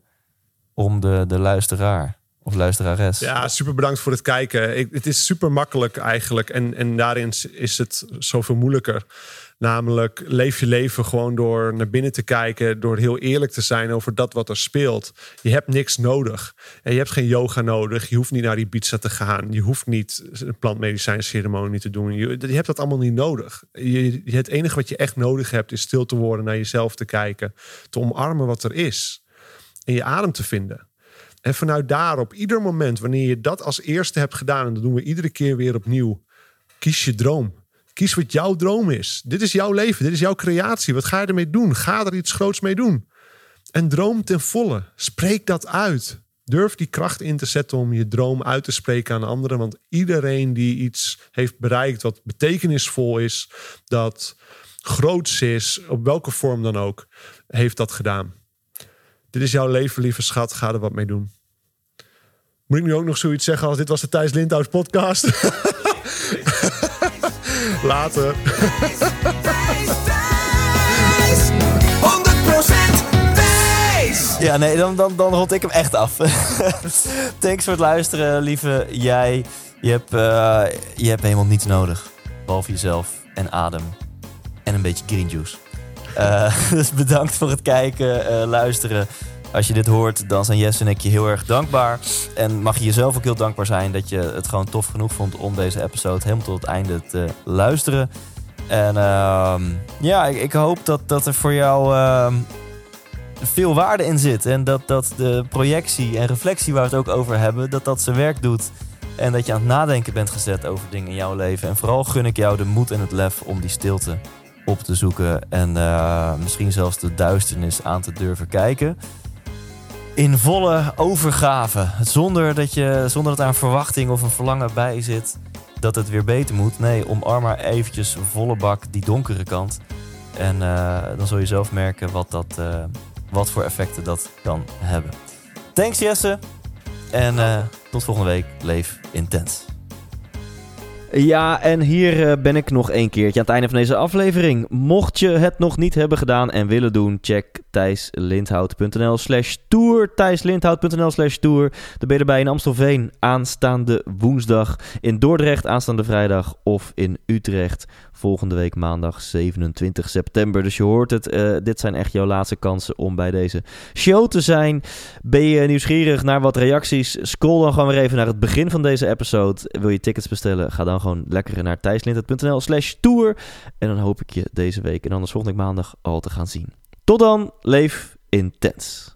om de, de luisteraar of luisterares. Ja, super bedankt voor het kijken. Ik, het is super makkelijk eigenlijk. En, en daarin is het zoveel moeilijker. Namelijk, leef je leven gewoon door naar binnen te kijken. Door heel eerlijk te zijn over dat wat er speelt. Je hebt niks nodig. En je hebt geen yoga nodig. Je hoeft niet naar die pizza te gaan. Je hoeft niet een plantmedicijnceremonie te doen. Je, je hebt dat allemaal niet nodig. Je, je- het enige wat je echt nodig hebt is stil te worden. Naar jezelf te kijken. Te omarmen wat er is. En je adem te vinden. En vanuit daar, op ieder moment, wanneer je dat als eerste hebt gedaan, en dat doen we iedere keer weer opnieuw, kies je droom. Kies wat jouw droom is. Dit is jouw leven, dit is jouw creatie. Wat ga je ermee doen? Ga er iets groots mee doen. En droom ten volle. Spreek dat uit. Durf die kracht in te zetten om je droom uit te spreken aan anderen. Want iedereen die iets heeft bereikt wat betekenisvol is, dat groots is, op welke vorm dan ook, heeft dat gedaan. Dit is jouw leven, lieve schat. Ga er wat mee doen. Moet ik nu ook nog zoiets zeggen als dit was de Thijs Lindhout podcast? Later. Thijs, 100% Thijs! Ja, nee, dan, dan, dan rond ik hem echt af. Thanks voor het luisteren, lieve jij. Je hebt, eh, je hebt helemaal niets nodig. Behalve jezelf en adem. En een beetje green juice. Eh, dus bedankt voor het kijken, eh, luisteren. Als je dit hoort, dan zijn Jess en ik je heel erg dankbaar. En mag je jezelf ook heel dankbaar zijn dat je het gewoon tof genoeg vond om deze episode helemaal tot het einde te luisteren. En ehm, ja, ik, ik hoop dat, dat er voor jou ehm, veel waarde in zit. En dat, dat de projectie en reflectie waar we het ook over hebben, dat dat zijn werk doet. En dat je aan het nadenken bent gezet over dingen in jouw leven. En vooral gun ik jou de moed en het lef om die stilte op te zoeken. En eh, misschien zelfs de duisternis aan te durven kijken. In volle overgave. Zonder dat, je, zonder dat er een verwachting of een verlangen bij zit dat het weer beter moet. Nee, omarm maar eventjes volle bak die donkere kant. En eh, dan zul je zelf merken wat, dat, eh, wat voor effecten dat kan hebben. Thanks Jesse. En tot volgende week. Leef intens. Ja, en hier eh, ben ik nog een keertje aan het einde van deze aflevering. Mocht je het nog niet hebben gedaan en willen doen, check thijslindhout.nl slash tour. thijslindhout.nl slash tour. Dan ben je erbij in Amstelveen aanstaande woensdag, in Dordrecht aanstaande vrijdag of in Utrecht volgende week maandag 27 september. Dus je hoort het, eh, dit zijn echt jouw laatste kansen om bij deze show te zijn. Ben je nieuwsgierig naar wat reacties? Scroll dan gewoon weer even naar het begin van deze episode. Wil je tickets bestellen? Ga dan gewoon lekker naar thijslindert.nl slash tour. En dan hoop ik je deze week en anders volgende maandag al te gaan zien. Tot dan, leef intens.